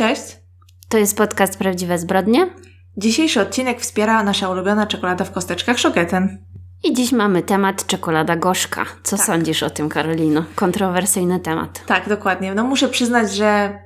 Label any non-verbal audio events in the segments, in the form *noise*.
Cześć! To jest podcast Prawdziwe Zbrodnie. Dzisiejszy odcinek wspiera nasza ulubiona czekolada w kosteczkach Szoketen. I dziś mamy temat czekolada gorzka. Co Tak. sądzisz o tym, Karolino? Kontrowersyjny temat. Tak, dokładnie. No muszę przyznać, że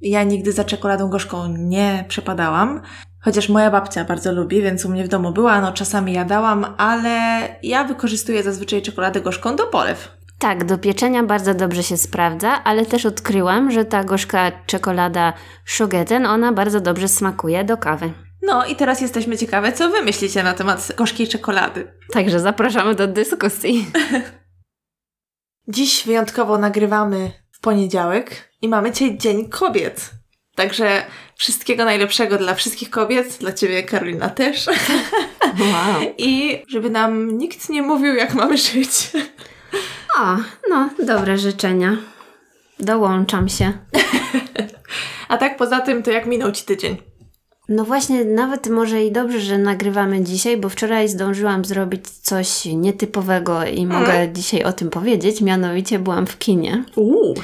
ja nigdy za czekoladą gorzką nie przepadałam. Chociaż moja babcia bardzo lubi, więc u mnie w domu była, no czasami jadałam, ale ja wykorzystuję zazwyczaj czekoladę gorzką do polew. Tak, do pieczenia bardzo dobrze się sprawdza, ale też odkryłam, że ta gorzka czekolada Shogeten, ona bardzo dobrze smakuje do kawy. No i teraz jesteśmy ciekawe, co wy myślicie na temat gorzkiej czekolady. Także zapraszamy do dyskusji. *laughs* Dziś wyjątkowo nagrywamy w poniedziałek i mamy dzisiaj Dzień Kobiet. Także wszystkiego najlepszego dla wszystkich kobiet, dla Ciebie Karolina też. *laughs* Wow. I żeby nam nikt nie mówił, jak mamy żyć. O, no, dobre życzenia. Dołączam się. *laughs* A tak poza tym, to jak minął Ci tydzień? No właśnie, nawet może i dobrze, że nagrywamy dzisiaj, bo wczoraj zdążyłam zrobić coś nietypowego i mogę dzisiaj o tym powiedzieć. Mianowicie byłam w kinie. Uuu.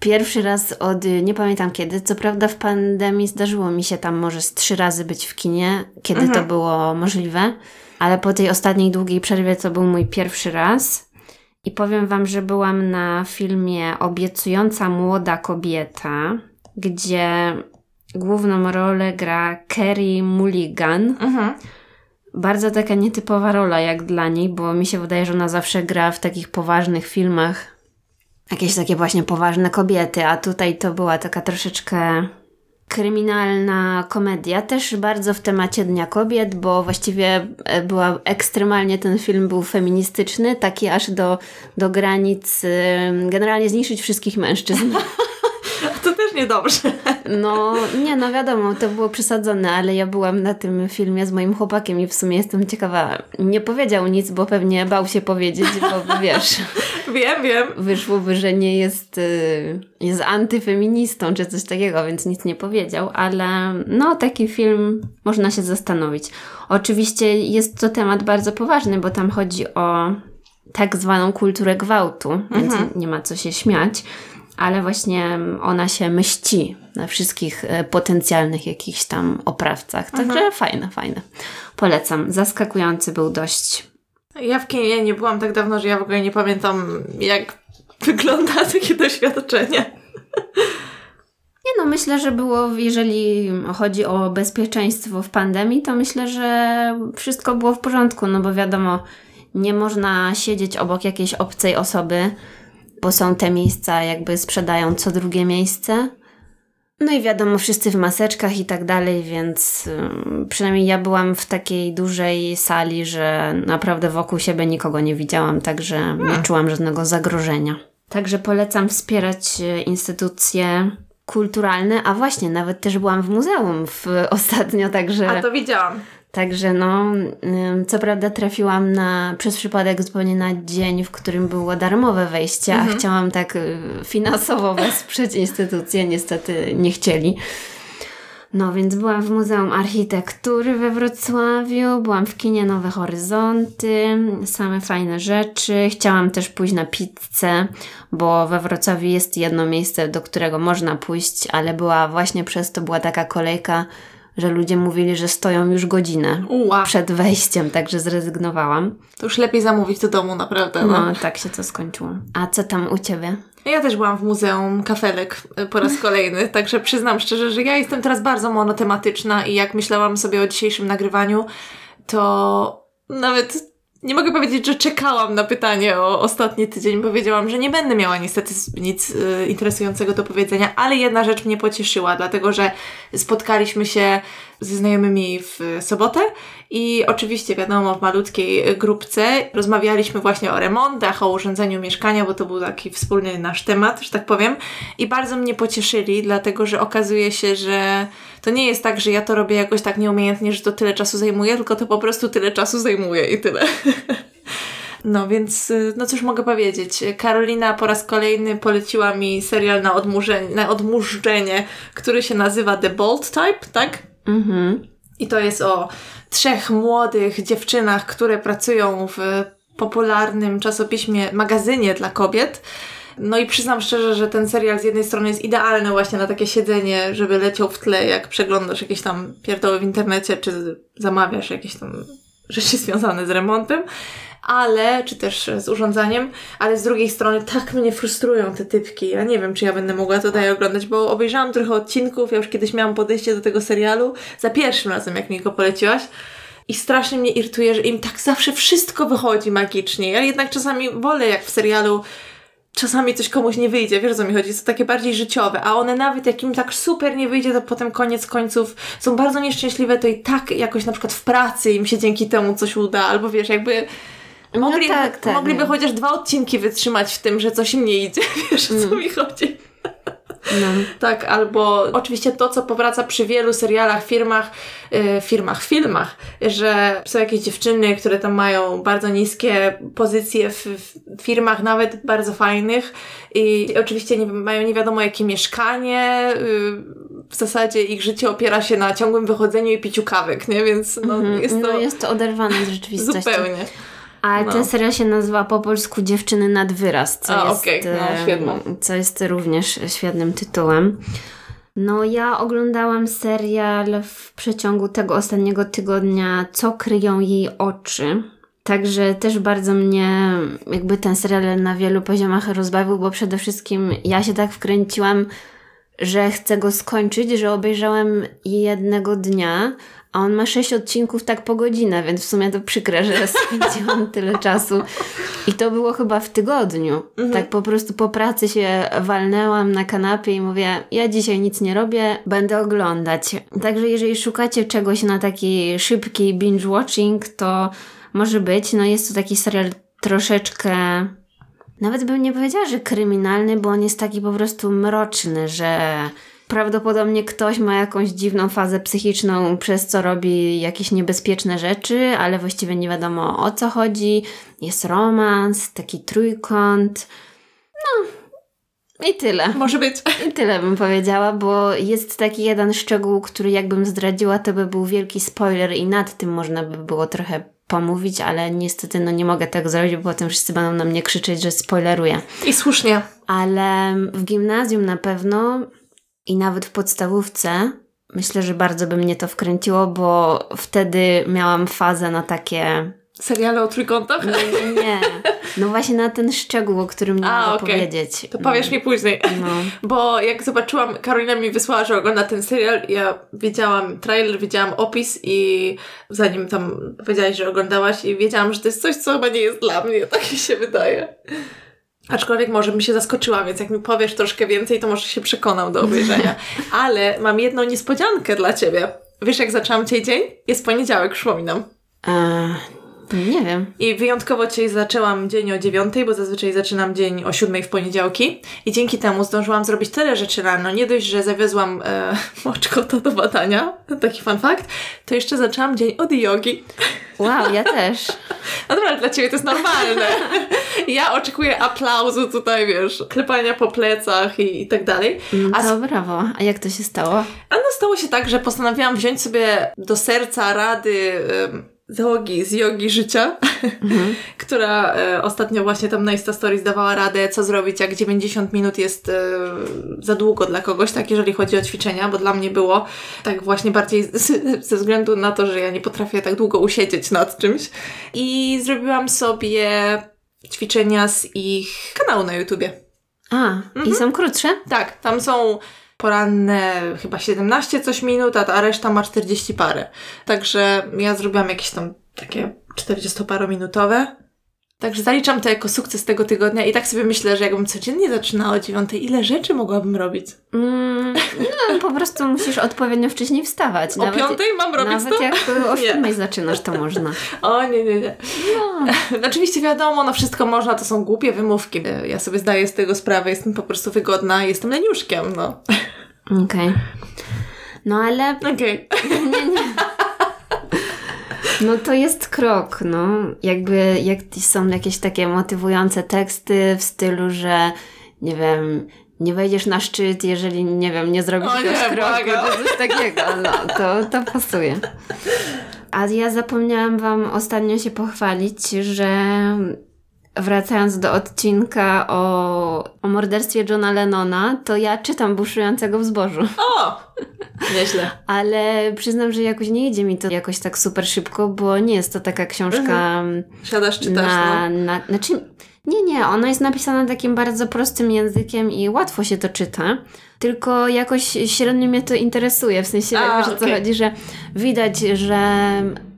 Pierwszy raz od y, nie pamiętam kiedy. Co prawda w pandemii zdarzyło mi się tam może z trzy razy być w kinie, kiedy to było możliwe, ale po tej ostatniej długiej przerwie to był mój pierwszy raz. I powiem Wam, że byłam na filmie Obiecująca młoda kobieta, gdzie główną rolę gra Kerry Mulligan. Mhm. Bardzo taka nietypowa rola jak dla niej, bo mi się wydaje, że ona zawsze gra w takich poważnych filmach. Jakieś takie właśnie poważne kobiety, a tutaj to była taka troszeczkę kryminalna komedia, też bardzo w temacie Dnia Kobiet, bo właściwie e, była ekstremalnie ten film był feministyczny, taki aż do, do granic em, generalnie zniszczyć wszystkich mężczyzn. *laughs* Też niedobrze. No, nie, no wiadomo, to było przesadzone, ale ja byłam na tym filmie z moim chłopakiem i w sumie jestem ciekawa. Nie powiedział nic, bo pewnie bał się powiedzieć, bo wiesz, *laughs* Wiem, wiem. wyszłoby, że nie jest, y, jest antyfeministą czy coś takiego, więc nic nie powiedział, ale no, taki film można się zastanowić. Oczywiście jest to temat bardzo poważny, bo tam chodzi o tak zwaną kulturę gwałtu, więc nie ma co się śmiać. Ale właśnie ona się myśli na wszystkich e, potencjalnych jakichś tam oprawcach. Także fajne, fajne. Polecam. Zaskakujący był dość. Ja w kinie nie byłam tak dawno, że ja w ogóle nie pamiętam, jak *laughs* wygląda takie doświadczenie. Nie no, myślę, że było, jeżeli chodzi o bezpieczeństwo w pandemii, to myślę, że wszystko było w porządku, no bo wiadomo, nie można siedzieć obok jakiejś obcej osoby, bo są te miejsca, jakby sprzedają co drugie miejsce. No i wiadomo, wszyscy w maseczkach i tak dalej, więc przynajmniej ja byłam w takiej dużej sali, że naprawdę wokół siebie nikogo nie widziałam, także nie czułam żadnego zagrożenia. Także polecam wspierać e, instytucje kulturalne, a właśnie nawet też byłam w muzeum w, *laughs* ostatnio, także... A to widziałam. Także no, co prawda trafiłam na, przez przypadek zupełnie na dzień, w którym było darmowe wejście, a chciałam tak y, finansowo *laughs* wesprzeć instytucje, niestety nie chcieli. No więc byłam w Muzeum Architektury we Wrocławiu, byłam w kinie Nowe Horyzonty, same fajne rzeczy. Chciałam też pójść na pizzę, bo we Wrocławiu jest jedno miejsce, do którego można pójść, ale była właśnie przez to była taka kolejka, że ludzie mówili, że stoją już godzinę Uła. przed wejściem, także zrezygnowałam. To już lepiej zamówić do domu, naprawdę. No. No, tak się to skończyło. A co tam u Ciebie? Ja też byłam w Muzeum Kafelek y, po raz kolejny, *laughs* także przyznam szczerze, że ja jestem teraz bardzo monotematyczna i jak myślałam sobie o dzisiejszym nagrywaniu, to nawet nie mogę powiedzieć, że czekałam na pytanie o ostatni tydzień, bo wiedziałam, że nie będę miała niestety nic y, interesującego do powiedzenia, ale jedna rzecz mnie pocieszyła, dlatego że spotkaliśmy się ze znajomymi w sobotę i oczywiście wiadomo w malutkiej grupce rozmawialiśmy właśnie o remontach, o urządzeniu mieszkania, bo to był taki wspólny nasz temat, że tak powiem i bardzo mnie pocieszyli, dlatego że okazuje się, że to nie jest tak, że ja to robię jakoś tak nieumiejętnie, że to tyle czasu zajmuje, tylko to po prostu tyle czasu zajmuje i tyle. *laughs* No więc, y, no cóż mogę powiedzieć. Karolina po raz kolejny poleciła mi serial na, odmurzenie, na który się nazywa The Bold Type, tak? Mhm. I to jest o trzech młodych dziewczynach, które pracują w popularnym czasopiśmie, magazynie dla kobiet. No i przyznam szczerze, że ten serial z jednej strony jest idealny właśnie na takie siedzenie, żeby leciał w tle, jak przeglądasz jakieś tam pierdoły w internecie, czy zamawiasz jakieś tam rzeczy *laughs* związane z remontem, ale, czy też z urządzaniem, ale z drugiej strony tak mnie frustrują te typki. Ja nie wiem, czy ja będę mogła dalej oglądać, bo obejrzałam trochę odcinków, ja już kiedyś miałam podejście do tego serialu, za pierwszym razem, jak mi go poleciłaś. I strasznie mnie irytuje, że im tak zawsze wszystko wychodzi magicznie. Ja jednak czasami wolę, jak w serialu czasami coś komuś nie wyjdzie, wiesz o co mi chodzi, jest to takie bardziej życiowe, a one nawet jak im tak super nie wyjdzie, to potem koniec końców są bardzo nieszczęśliwe, to i tak jakoś na przykład w pracy im się dzięki temu coś uda, albo wiesz, jakby mogli, no tak, tak, mogliby chociaż dwa odcinki wytrzymać w tym, że coś im nie idzie, *laughs* wiesz o co mm. mi chodzi. No. Tak, albo oczywiście to, co powraca przy wielu serialach, firmach, yy, firmach, filmach, że są jakieś dziewczyny, które tam mają bardzo niskie pozycje w, w firmach, nawet bardzo fajnych i, i oczywiście nie, mają nie wiadomo jakie mieszkanie, yy, w zasadzie ich życie opiera się na ciągłym wychodzeniu i piciu kawek, nie? Więc no, mm -hmm. jest to... No jest to oderwane z rzeczywistości. *laughs* Zupełnie. A no. ten serial się nazywa po polsku Dziewczyny nad wyraz, co, A, jest, okay. no, co jest również świetnym tytułem. No, ja oglądałam serial w przeciągu tego ostatniego tygodnia, co kryją jej oczy. Także też bardzo mnie jakby ten serial na wielu poziomach rozbawił, bo przede wszystkim ja się tak wkręciłam, że chcę go skończyć, że obejrzałem jednego dnia, a on ma sześć odcinków tak po godzinę, więc w sumie to przykre, że spędziłam *laughs* tyle czasu. I to było chyba w tygodniu. Mhm. Tak po prostu po pracy się walnęłam na kanapie i mówię, ja dzisiaj nic nie robię, będę oglądać. Także jeżeli szukacie czegoś na taki szybki binge watching, to może być. No jest to taki serial troszeczkę nawet bym nie powiedziała, że kryminalny, bo on jest taki po prostu mroczny, że prawdopodobnie ktoś ma jakąś dziwną fazę psychiczną, przez co robi jakieś niebezpieczne rzeczy, ale właściwie nie wiadomo o co chodzi. Jest romans, taki trójkąt. No, i tyle. Może być. I tyle bym powiedziała, bo jest taki jeden szczegół, który jakbym zdradziła, to by był wielki spoiler i nad tym można by było trochę pomówić, ale niestety no nie mogę tego zrobić, bo potem wszyscy będą na mnie krzyczeć, że spoileruję. I słusznie. Ale w gimnazjum na pewno i nawet w podstawówce myślę, że bardzo by mnie to wkręciło, bo wtedy miałam fazę na takie. Seriale o trójkątach? Nie, nie, nie. No właśnie na ten szczegół, o którym nie mogę okay. powiedzieć. To powiesz no. mi później. No. Bo jak zobaczyłam, Karolina mi wysłała, że ogląda ten serial, ja wiedziałam trailer, wiedziałam opis i zanim tam powiedziałaś, że oglądałaś i wiedziałam, że to jest coś, co chyba nie jest dla mnie, *laughs* tak mi się wydaje. Aczkolwiek może bym się zaskoczyła, więc jak mi powiesz troszkę więcej, to może się przekonam do obejrzenia. *laughs* Ale mam jedną niespodziankę dla Ciebie. Wiesz, jak zaczęłam Cię dzień? Jest poniedziałek, przypominam. Eee, nie wiem. I wyjątkowo dzisiaj zaczęłam dzień o dziewiątej, bo zazwyczaj zaczynam dzień o siódmej w poniedziałki. I dzięki temu zdążyłam zrobić tyle rzeczy rano. Nie dość, że zawiozłam e, *laughs* moczkota do badania, taki fun fact, to jeszcze zaczęłam dzień od jogi. Wow, ja *laughs* też. No dobra, dla Ciebie to jest normalne. *laughs* Ja oczekuję aplauzu tutaj, wiesz, klepania po plecach i, i tak dalej. A to brawo. A jak to się stało? A no stało się tak, że postanowiłam wziąć sobie do serca rady załogi z jogi życia, mhm. *laughs* która e, ostatnio właśnie tam na Insta Stories dawała radę, co zrobić, jak 90 minut jest e, za długo dla kogoś, tak, jeżeli chodzi o ćwiczenia, bo dla mnie było tak właśnie bardziej z, *laughs* ze względu na to, że ja nie potrafię tak długo usiedzieć nad czymś. I zrobiłam sobie ćwiczenia z ich kanału na YouTubie. A, mhm. i są krótsze? Tak, tam są poranne chyba 17 coś minut, a reszta ma 40 parę. Także ja zrobiłam jakieś tam takie 40-parominutowe. Także zaliczam to jako sukces tego tygodnia i tak sobie myślę, że jakbym codziennie zaczynała o dziewiątej, ile rzeczy mogłabym robić? Mm, no, po prostu musisz odpowiednio wcześniej wstawać. O nawet, piątej mam robić nawet to? jak o siódmej zaczynasz, to można. O nie, nie, nie. No. *laughs* Oczywiście wiadomo, no wszystko można, to są głupie wymówki. Ja sobie zdaję z tego sprawę, jestem po prostu wygodna, jestem leniuszkiem, no. Okej. Okay. No ale... Okej. Okay. *laughs* Nie, nie. No to jest krok, no. Jakby jak są jakieś takie motywujące teksty w stylu, że nie wiem, nie wejdziesz na szczyt, jeżeli, nie wiem, nie zrobisz tego kroku, to coś takiego, no, to, to pasuje. A ja zapomniałam Wam ostatnio się pochwalić, że wracając do odcinka o, o morderstwie Johna Lennona, to ja czytam Buszującego w zbożu. O! Nieźle. *laughs* Ale przyznam, że jakoś nie idzie mi to jakoś tak super szybko, bo nie jest to taka książka Siadasz, czytasz, na, no. na, znaczy, nie, nie, ona jest napisana takim bardzo prostym językiem i łatwo się to czyta, tylko jakoś średnio mnie to interesuje, w sensie, A, wiesz o co chodzi, że widać, że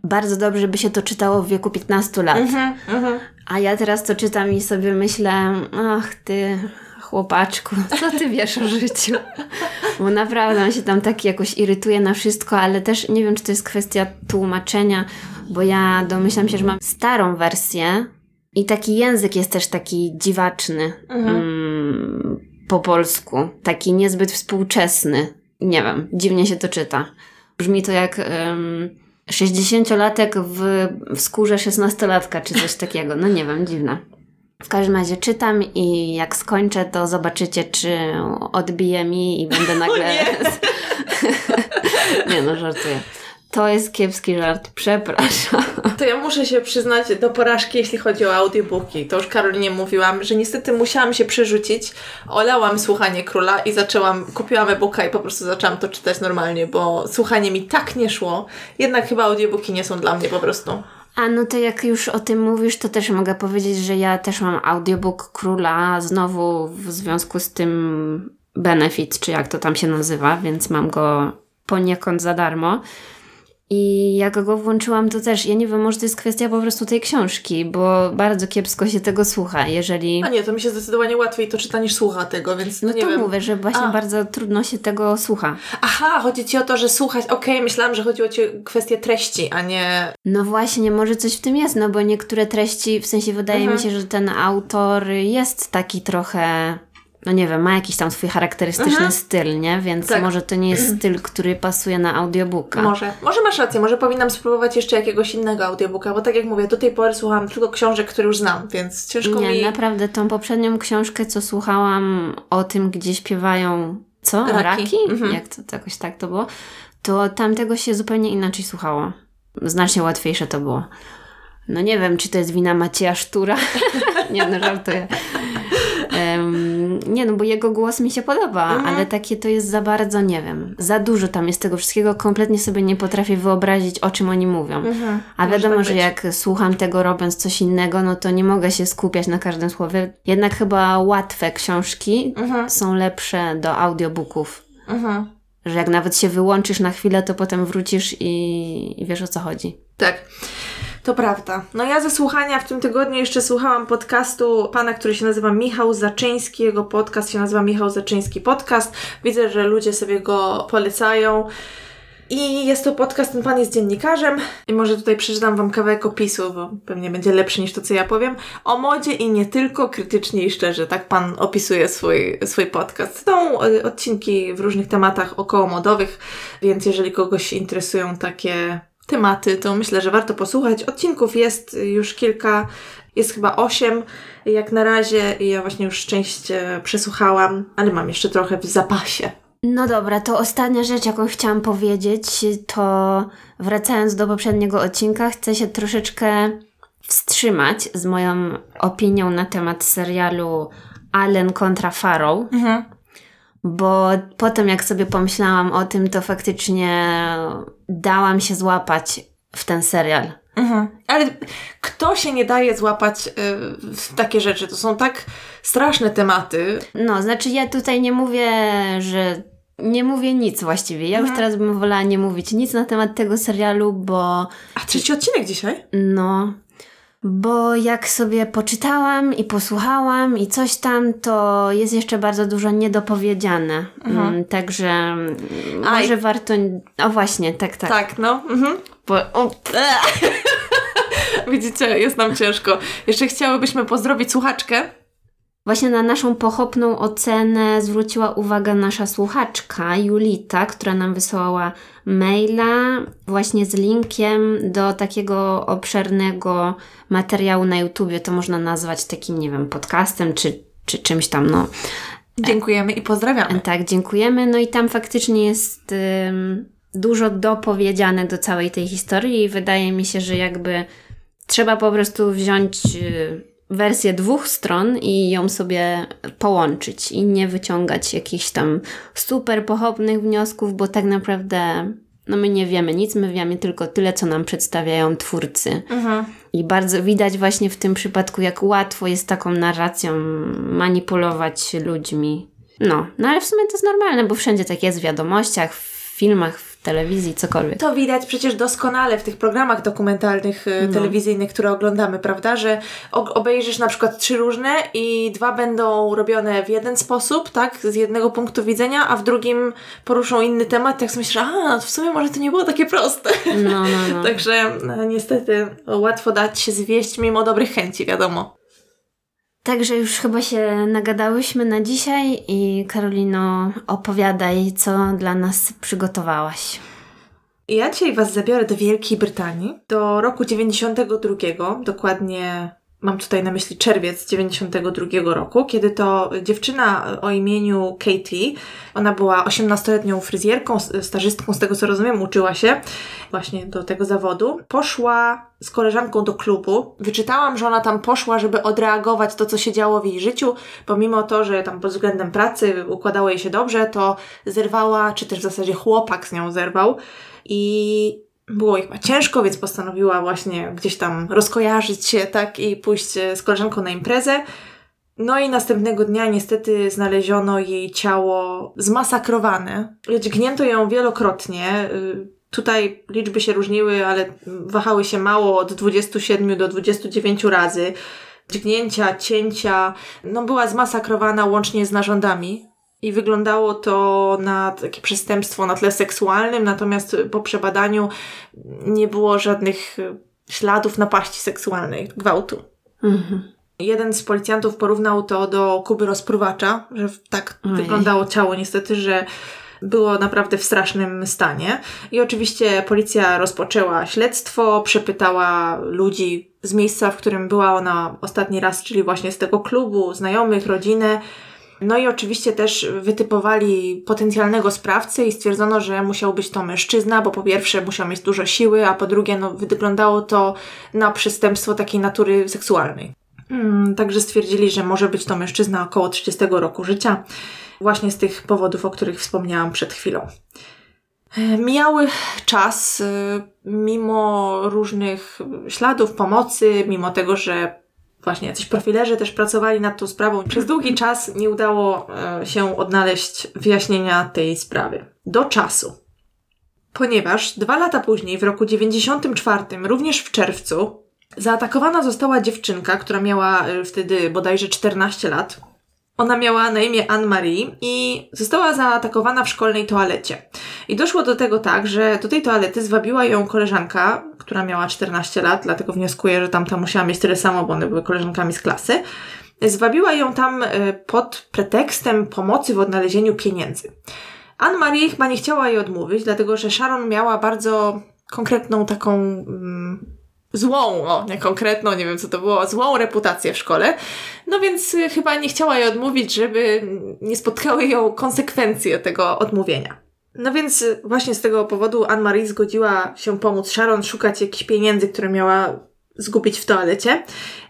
bardzo dobrze by się to czytało w wieku 15 lat. Mhm, mhm. A ja teraz to czytam i sobie myślę, ach ty chłopaczku, co ty wiesz o życiu? Bo naprawdę on się tam tak jakoś irytuje na wszystko, ale też nie wiem, czy to jest kwestia tłumaczenia, bo ja domyślam się, że mam starą wersję i taki język jest też taki dziwaczny mm, po polsku, taki niezbyt współczesny. Nie wiem, dziwnie się to czyta. Brzmi to jak... Um, 60-latek w, w skórze 16-latka, czy coś takiego. No nie wiem, dziwne. W każdym razie czytam i jak skończę, to zobaczycie, czy odbije mi i będę *laughs* nagle. nie. *laughs* nie no, żartuję. To jest kiepski żart, przepraszam. *laughs* To ja muszę się przyznać do porażki, jeśli chodzi o audiobooki. To już Karolinie mówiłam, że niestety musiałam się przerzucić. Olałam słuchanie króla i zaczęłam, kupiłam e-booka i po prostu zaczęłam to czytać normalnie, bo słuchanie mi tak nie szło. Jednak chyba audiobooki nie są dla mnie po prostu. A no to jak już o tym mówisz, to też mogę powiedzieć, że ja też mam audiobook króla, znowu w związku z tym Benefit, czy jak to tam się nazywa, więc mam go poniekąd za darmo. I jak go włączyłam, to też, ja nie wiem, może to jest kwestia po prostu tej książki, bo bardzo kiepsko się tego słucha, jeżeli... A nie, to mi się zdecydowanie łatwiej to czyta niż słucha tego, więc no, No nie to wiem. mówię, że właśnie A. bardzo trudno się tego słucha. Aha, chodzi Ci o to, że słuchać, okej, myślałam, że chodziło Ci o kwestię treści, a nie... No właśnie, może coś w tym jest, no bo niektóre treści, w sensie wydaje Mhm. mi się, że ten autor jest taki trochę, no nie wiem, ma jakiś tam swój charakterystyczny Mhm. styl, nie? Więc Tak. może to nie jest *clears throat* styl, który pasuje na audiobooka. Może. Może masz rację, może powinnam spróbować jeszcze jakiegoś innego audiobooka, bo tak jak mówię, do tej pory słuchałam tylko książek, które już znam, więc ciężko Nie, mi... naprawdę, tą poprzednią książkę, co słuchałam o tym, gdzie śpiewają, co? Raki. Raki? Mhm. Jak to, to jakoś tak to było? To tamtego się zupełnie inaczej słuchało. Znacznie łatwiejsze to było. No nie wiem, czy to jest wina Macieja Sztura. *laughs* nie no, żartuję. Nie no, bo jego głos mi się podoba, Mhm. ale takie to jest za bardzo, nie wiem, za dużo tam jest tego wszystkiego, kompletnie sobie nie potrafię wyobrazić, o czym oni mówią. Mhm. A wiadomo, tak że być. jak słucham tego robiąc coś innego, no to nie mogę się skupiać na każdym słowie. Jednak chyba łatwe książki Mhm. są lepsze do audiobooków. Że jak nawet się wyłączysz na chwilę, to potem wrócisz i, i wiesz o co chodzi. Tak. To prawda. No ja ze słuchania w tym tygodniu jeszcze słuchałam podcastu pana, który się nazywa Michał Zaczyński. Jego podcast się nazywa Michał Zaczyński Podcast. Widzę, że ludzie sobie go polecają. I jest to podcast, ten pan jest dziennikarzem. I może tutaj przeczytam wam kawałek opisu, bo pewnie będzie lepszy niż to, co ja powiem. O modzie i nie tylko, krytycznie i szczerze. Tak pan opisuje swój, swój podcast. Są y, odcinki w różnych tematach okołomodowych, więc jeżeli kogoś interesują takie tematy, to myślę, że warto posłuchać. Odcinków jest już kilka, jest chyba osiem jak na razie i ja właśnie już część e, przesłuchałam, ale mam jeszcze trochę w zapasie. No dobra, to ostatnia rzecz, jaką chciałam powiedzieć, to wracając do poprzedniego odcinka, chcę się troszeczkę wstrzymać z moją opinią na temat serialu Allen kontra Farrow, bo potem jak sobie pomyślałam o tym, to faktycznie dałam się złapać w ten serial. Mhm. Ale kto się nie daje złapać y, w takie rzeczy? To są tak straszne tematy. No, znaczy ja tutaj nie mówię, że nie mówię nic właściwie. Ja już teraz bym wolała nie mówić nic na temat tego serialu, bo A trzeci odcinek dzisiaj? No, bo jak sobie poczytałam i posłuchałam i coś tam, to jest jeszcze bardzo dużo niedopowiedziane. Mm, także Aj. może warto. O właśnie, tak, tak. Tak, no. Mhm. Bo, *laughs* Widzicie, jest nam ciężko. Jeszcze chciałybyśmy pozdrowić słuchaczkę. Właśnie na naszą pochopną ocenę zwróciła uwagę nasza słuchaczka Julita, która nam wysłała maila właśnie z linkiem do takiego obszernego materiału na YouTubie. To można nazwać takim, nie wiem, podcastem czy, czy czymś tam, no. Dziękujemy i pozdrawiamy. Tak, dziękujemy. No i tam faktycznie jest ym, dużo dopowiedziane do całej tej historii i wydaje mi się, że jakby trzeba po prostu wziąć y, wersję dwóch stron i ją sobie połączyć i nie wyciągać jakichś tam super pochopnych wniosków, bo tak naprawdę no my nie wiemy nic, my wiemy tylko tyle, co nam przedstawiają twórcy. Mhm. I bardzo widać właśnie w tym przypadku, jak łatwo jest taką narracją manipulować ludźmi. No, no ale w sumie to jest normalne, bo wszędzie tak jest w wiadomościach, w filmach, w telewizji, cokolwiek. To widać przecież doskonale w tych programach dokumentalnych, y, No. telewizyjnych, które oglądamy, prawda? Że obejrzysz na przykład trzy różne i dwa będą robione w jeden sposób, tak? Z jednego punktu widzenia, a w drugim poruszą inny temat. Tak sobie myślisz, a no w sumie może to nie było takie proste. No, no, no. *laughs* Także no, niestety łatwo dać się zwieść mimo dobrych chęci, wiadomo. Także już chyba się nagadałyśmy na dzisiaj i Karolino, opowiadaj, co dla nas przygotowałaś. Ja dzisiaj Was zabiorę do Wielkiej Brytanii, do roku 92, dokładnie mam tutaj na myśli czerwiec 92 roku, kiedy to dziewczyna o imieniu Katie, ona była 18-letnią fryzjerką, stażystką, z tego co rozumiem, uczyła się właśnie do tego zawodu. Poszła z koleżanką do klubu. Wyczytałam, że ona tam poszła, żeby odreagować to, co się działo w jej życiu, pomimo to, że tam pod względem pracy układało jej się dobrze, to zerwała, czy też w zasadzie chłopak z nią zerwał i było jej chyba ciężko, więc postanowiła właśnie gdzieś tam rozkojarzyć się, tak, i pójść e, z koleżanką na imprezę. No i następnego dnia niestety znaleziono jej ciało zmasakrowane. Dźgnięto ją wielokrotnie. Y, Tutaj liczby się różniły, ale wahały się mało od 27 do 29 razy. Dźgnięcia, cięcia. No była zmasakrowana łącznie z narządami. I wyglądało to na takie przestępstwo na tle seksualnym, natomiast po przebadaniu nie było żadnych y, śladów napaści seksualnej, gwałtu. Mhm. Jeden z policjantów porównał to do kuby rozpruwacza, że tak Ojej. wyglądało ciało niestety, że było naprawdę w strasznym stanie. I oczywiście policja rozpoczęła śledztwo, przepytała ludzi z miejsca, w którym była ona ostatni raz, czyli właśnie z tego klubu, znajomych, rodzinę. No i oczywiście też wytypowali potencjalnego sprawcę i stwierdzono, że musiał być to mężczyzna, bo po pierwsze musiał mieć dużo siły, a po drugie no, wyglądało to na przestępstwo takiej natury seksualnej. Mm, Także stwierdzili, że może być to mężczyzna około 30 roku życia, właśnie z tych powodów, o których wspomniałam przed chwilą. E, Mijały czas, y, mimo różnych śladów pomocy, mimo tego, że właśnie jacyś profilerzy też pracowali nad tą sprawą. Przez długi czas nie udało e, się odnaleźć wyjaśnienia tej sprawy. Do czasu. Ponieważ dwa lata później, w roku 94, również w czerwcu, zaatakowana została dziewczynka, która miała e, wtedy bodajże 14 lat. Ona miała na imię Anne-Marie i została zaatakowana w szkolnej toalecie. I doszło do tego tak, że do tej toalety zwabiła ją koleżanka, która miała 14 lat, dlatego wnioskuję, że tamta musiała mieć tyle samo, bo one były koleżankami z klasy. Zwabiła ją tam e, pod pretekstem pomocy w odnalezieniu pieniędzy. Anne-Marie chyba nie chciała jej odmówić, dlatego że Sharon miała bardzo konkretną taką mm, złą, o nie konkretną, nie wiem co to było, złą reputację w szkole. No więc y, chyba nie chciała jej odmówić, żeby nie spotkały ją konsekwencje tego odmówienia. No więc y, właśnie z tego powodu Anne-Marie zgodziła się pomóc Sharon szukać jakichś pieniędzy, które miała zgubić w toalecie.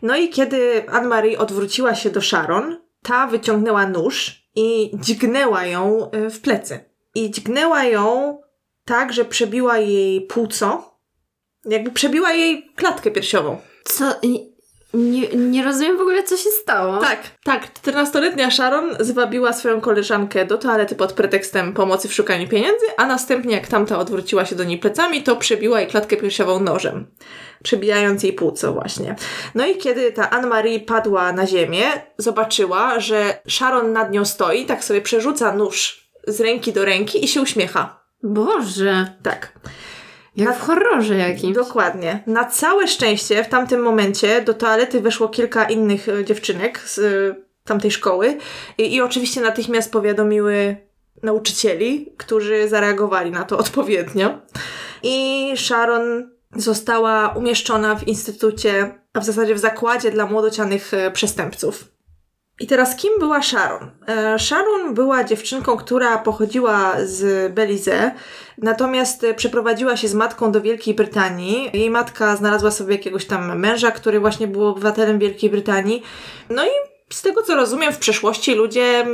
No i kiedy Anne-Marie odwróciła się do Sharon, ta wyciągnęła nóż i dźgnęła ją y, w plecy. I dźgnęła ją tak, że przebiła jej płuco, jakby przebiła jej klatkę piersiową. Co? I- Nie, nie rozumiem w ogóle, co się stało. Tak, tak. 14-letnia Sharon zwabiła swoją koleżankę do toalety pod pretekstem pomocy w szukaniu pieniędzy, a następnie jak tamta odwróciła się do niej plecami, to przebiła jej klatkę piersiową nożem. Przebijając jej płuco właśnie. No i kiedy ta Anne-Marie padła na ziemię, zobaczyła, że Sharon nad nią stoi, tak sobie przerzuca nóż z ręki do ręki i się uśmiecha. Boże, Tak. Jak Na- w horrorze jakimś. Dokładnie. Na całe szczęście w tamtym momencie do toalety weszło kilka innych e, dziewczynek z e, tamtej szkoły i, i oczywiście natychmiast powiadomiły nauczycieli, którzy zareagowali na to odpowiednio. I Sharon została umieszczona w instytucie, a w zasadzie w zakładzie dla młodocianych e, przestępców. I teraz kim była Sharon? E, Sharon była dziewczynką, która pochodziła z Belize, natomiast przeprowadziła się z matką do Wielkiej Brytanii. Jej matka znalazła sobie jakiegoś tam męża, który właśnie był obywatelem Wielkiej Brytanii. No i z tego co rozumiem, w przeszłości ludzie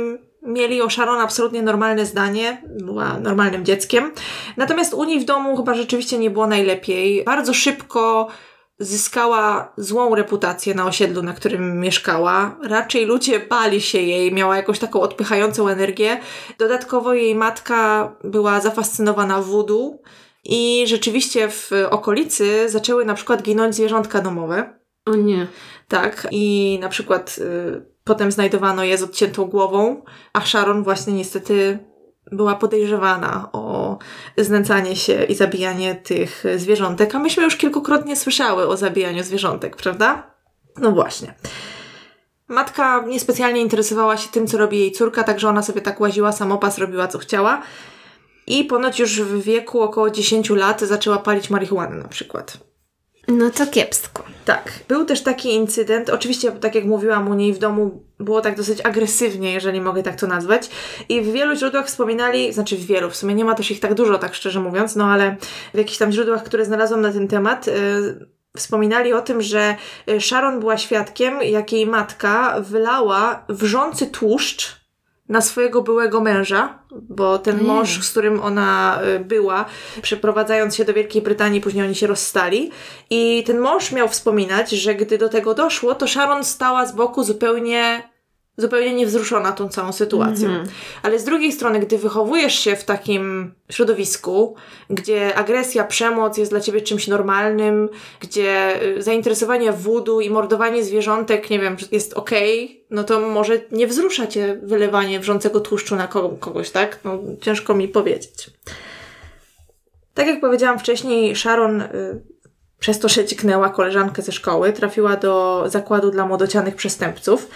mieli o Sharon absolutnie normalne zdanie, była normalnym dzieckiem. Natomiast u niej w domu chyba rzeczywiście nie było najlepiej. Bardzo szybko zyskała złą reputację na osiedlu, na którym mieszkała. Raczej ludzie bali się jej, miała jakąś taką odpychającą energię. Dodatkowo jej matka była zafascynowana voodoo i rzeczywiście w okolicy zaczęły na przykład ginąć zwierzątka domowe. O nie. Tak, i na przykład y, potem znajdowano je z odciętą głową, a Sharon właśnie niestety była podejrzewana o znęcanie się i zabijanie tych zwierzątek, a myśmy już kilkukrotnie słyszały o zabijaniu zwierzątek, prawda? No właśnie. Matka niespecjalnie interesowała się tym, co robi jej córka, także ona sobie tak łaziła samopas, robiła co chciała. I ponoć już w wieku około 10 lat zaczęła palić marihuanę na przykład. No to kiepsko. Tak. Był też taki incydent, oczywiście, tak jak mówiłam, u niej w domu było tak dosyć agresywnie, jeżeli mogę tak to nazwać. I w wielu źródłach wspominali, znaczy w wielu, w sumie nie ma też ich tak dużo, tak szczerze mówiąc, no ale w jakichś tam źródłach, które znalazłam na ten temat, yy, wspominali o tym, że Sharon była świadkiem, jak jej matka wylała wrzący tłuszcz na swojego byłego męża, bo ten mąż, z którym ona y, była, przeprowadzając się do Wielkiej Brytanii, później oni się rozstali. I ten mąż miał wspominać, że gdy do tego doszło, to Sharon stała z boku zupełnie zupełnie niewzruszona tą całą sytuacją. Mm -hmm. Ale z drugiej strony, gdy wychowujesz się w takim środowisku, gdzie agresja, przemoc jest dla ciebie czymś normalnym, gdzie y, zainteresowanie wudu i mordowanie zwierzątek, nie wiem, jest okej, okay, no to może nie wzrusza cię wylewanie wrzącego tłuszczu na kogoś, tak? No, ciężko mi powiedzieć. Tak jak powiedziałam wcześniej, Sharon y, przez to, że ciknęła koleżankę ze szkoły, trafiła do zakładu dla młodocianych przestępców,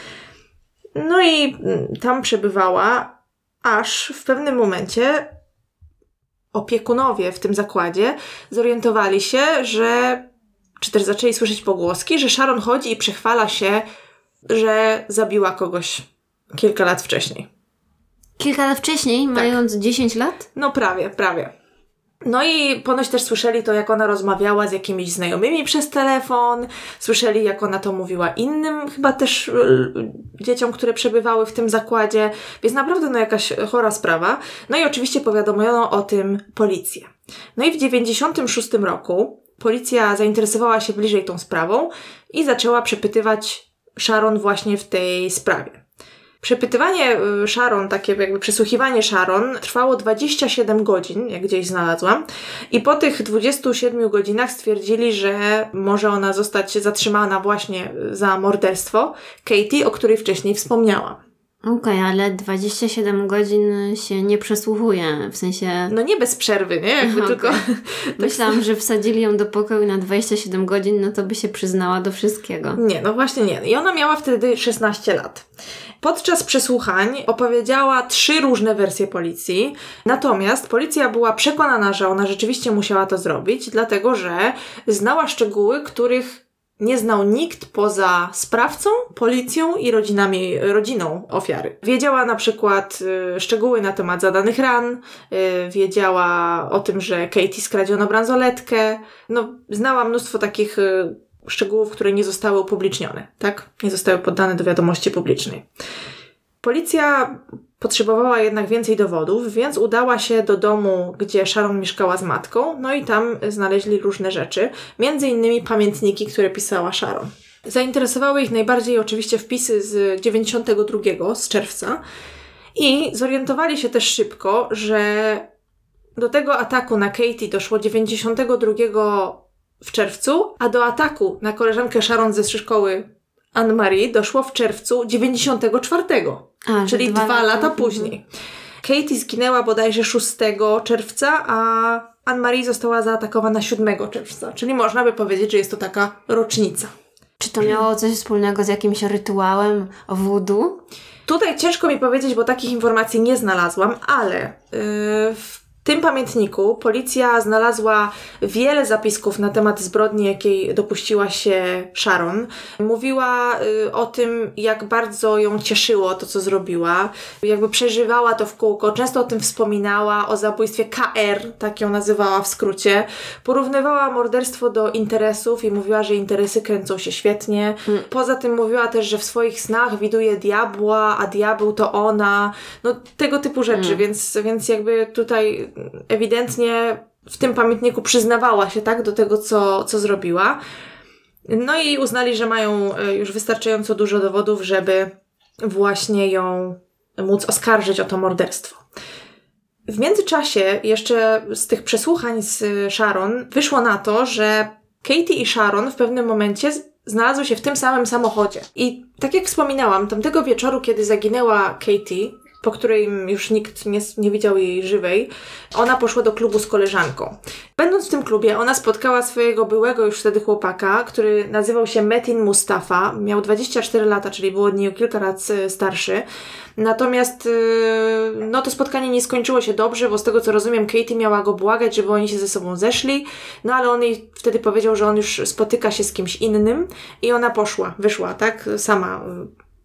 no i mm, tam przebywała, aż w pewnym momencie opiekunowie w tym zakładzie zorientowali się, że, czy też zaczęli słyszeć pogłoski, że Sharon chodzi i przechwala się, że zabiła kogoś kilka lat wcześniej. Kilka lat wcześniej, tak. mając 10 lat? No prawie, prawie. No i ponoć też słyszeli to, jak ona rozmawiała z jakimiś znajomymi przez telefon, słyszeli, jak ona to mówiła innym, chyba też y, dzieciom, które przebywały w tym zakładzie, więc naprawdę no jakaś chora sprawa. No i oczywiście powiadomiono o tym policję. No i w 96 roku policja zainteresowała się bliżej tą sprawą i zaczęła przepytywać Sharon właśnie w tej sprawie. Przepytywanie y, Sharon, takie jakby przesłuchiwanie Sharon trwało 27 godzin, jak gdzieś znalazłam. I po tych 27 godzinach stwierdzili, że może ona zostać zatrzymana właśnie za morderstwo Katie, o której wcześniej wspomniałam. Okej, okay, ale 27 godzin się nie przesłuchuje, w sensie... No nie bez przerwy, nie? Jakby okay. tylko... *laughs* Myślałam, że wsadzili ją do pokoju na 27 godzin, no to by się przyznała do wszystkiego. Nie, no właśnie nie. I ona miała wtedy 16 lat. Podczas przesłuchań opowiedziała trzy różne wersje policji, natomiast policja była przekonana, że ona rzeczywiście musiała to zrobić, dlatego że znała szczegóły, których nie znał nikt poza sprawcą, policją i rodzinami, rodziną ofiary. Wiedziała na przykład y, szczegóły na temat zadanych ran, y, wiedziała o tym, że Katie skradziono bransoletkę, no, znała mnóstwo takich y, szczegółów, które nie zostały upublicznione, tak? Nie zostały poddane do wiadomości publicznej. Policja potrzebowała jednak więcej dowodów, więc udała się do domu, gdzie Sharon mieszkała z matką, no i tam znaleźli różne rzeczy, między innymi pamiętniki, które pisała Sharon. Zainteresowały ich najbardziej oczywiście wpisy z 92 z czerwca i zorientowali się też szybko, że do tego ataku na Katie doszło 92 w czerwcu, a do ataku na koleżankę Sharon ze szkoły Anne-Marie doszło w czerwcu 94, a, czyli dwa, dwa lata, lata później. Katie zginęła bodajże 6 czerwca, a Anne-Marie została zaatakowana 7 czerwca, czyli można by powiedzieć, że jest to taka rocznica. Czy to miało coś wspólnego z jakimś rytuałem voodoo? Tutaj ciężko mi powiedzieć, bo takich informacji nie znalazłam, ale yy, w tym pamiętniku policja znalazła wiele zapisków na temat zbrodni, jakiej dopuściła się Sharon. Mówiła y, o tym, jak bardzo ją cieszyło to, co zrobiła. Jakby przeżywała to w kółko. Często o tym wspominała, o zabójstwie KR, tak ją nazywała w skrócie. Porównywała morderstwo do interesów i mówiła, że interesy kręcą się świetnie. Mm. Poza tym mówiła też, że w swoich snach widuje diabła, a diabeł to ona. No tego typu rzeczy, mm. więc, więc jakby tutaj ewidentnie w tym pamiętniku przyznawała się tak do tego, co, co zrobiła. No i uznali, że mają e, już wystarczająco dużo dowodów, żeby właśnie ją móc oskarżyć o to morderstwo. W międzyczasie, jeszcze z tych przesłuchań z Sharon, wyszło na to, że Katie i Sharon w pewnym momencie znalazły się w tym samym samochodzie. I tak jak wspominałam, tamtego wieczoru, kiedy zaginęła Katie, po której już nikt nie, nie widział jej żywej, ona poszła do klubu z koleżanką. Będąc w tym klubie, ona spotkała swojego byłego już wtedy chłopaka, który nazywał się Metin Mustafa. Miał 24 lata, czyli był od niej o kilka lat e, starszy. Natomiast e, no to spotkanie nie skończyło się dobrze, bo z tego co rozumiem, Katie miała go błagać, żeby oni się ze sobą zeszli, no ale on jej wtedy powiedział, że on już spotyka się z kimś innym i ona poszła, wyszła, tak, sama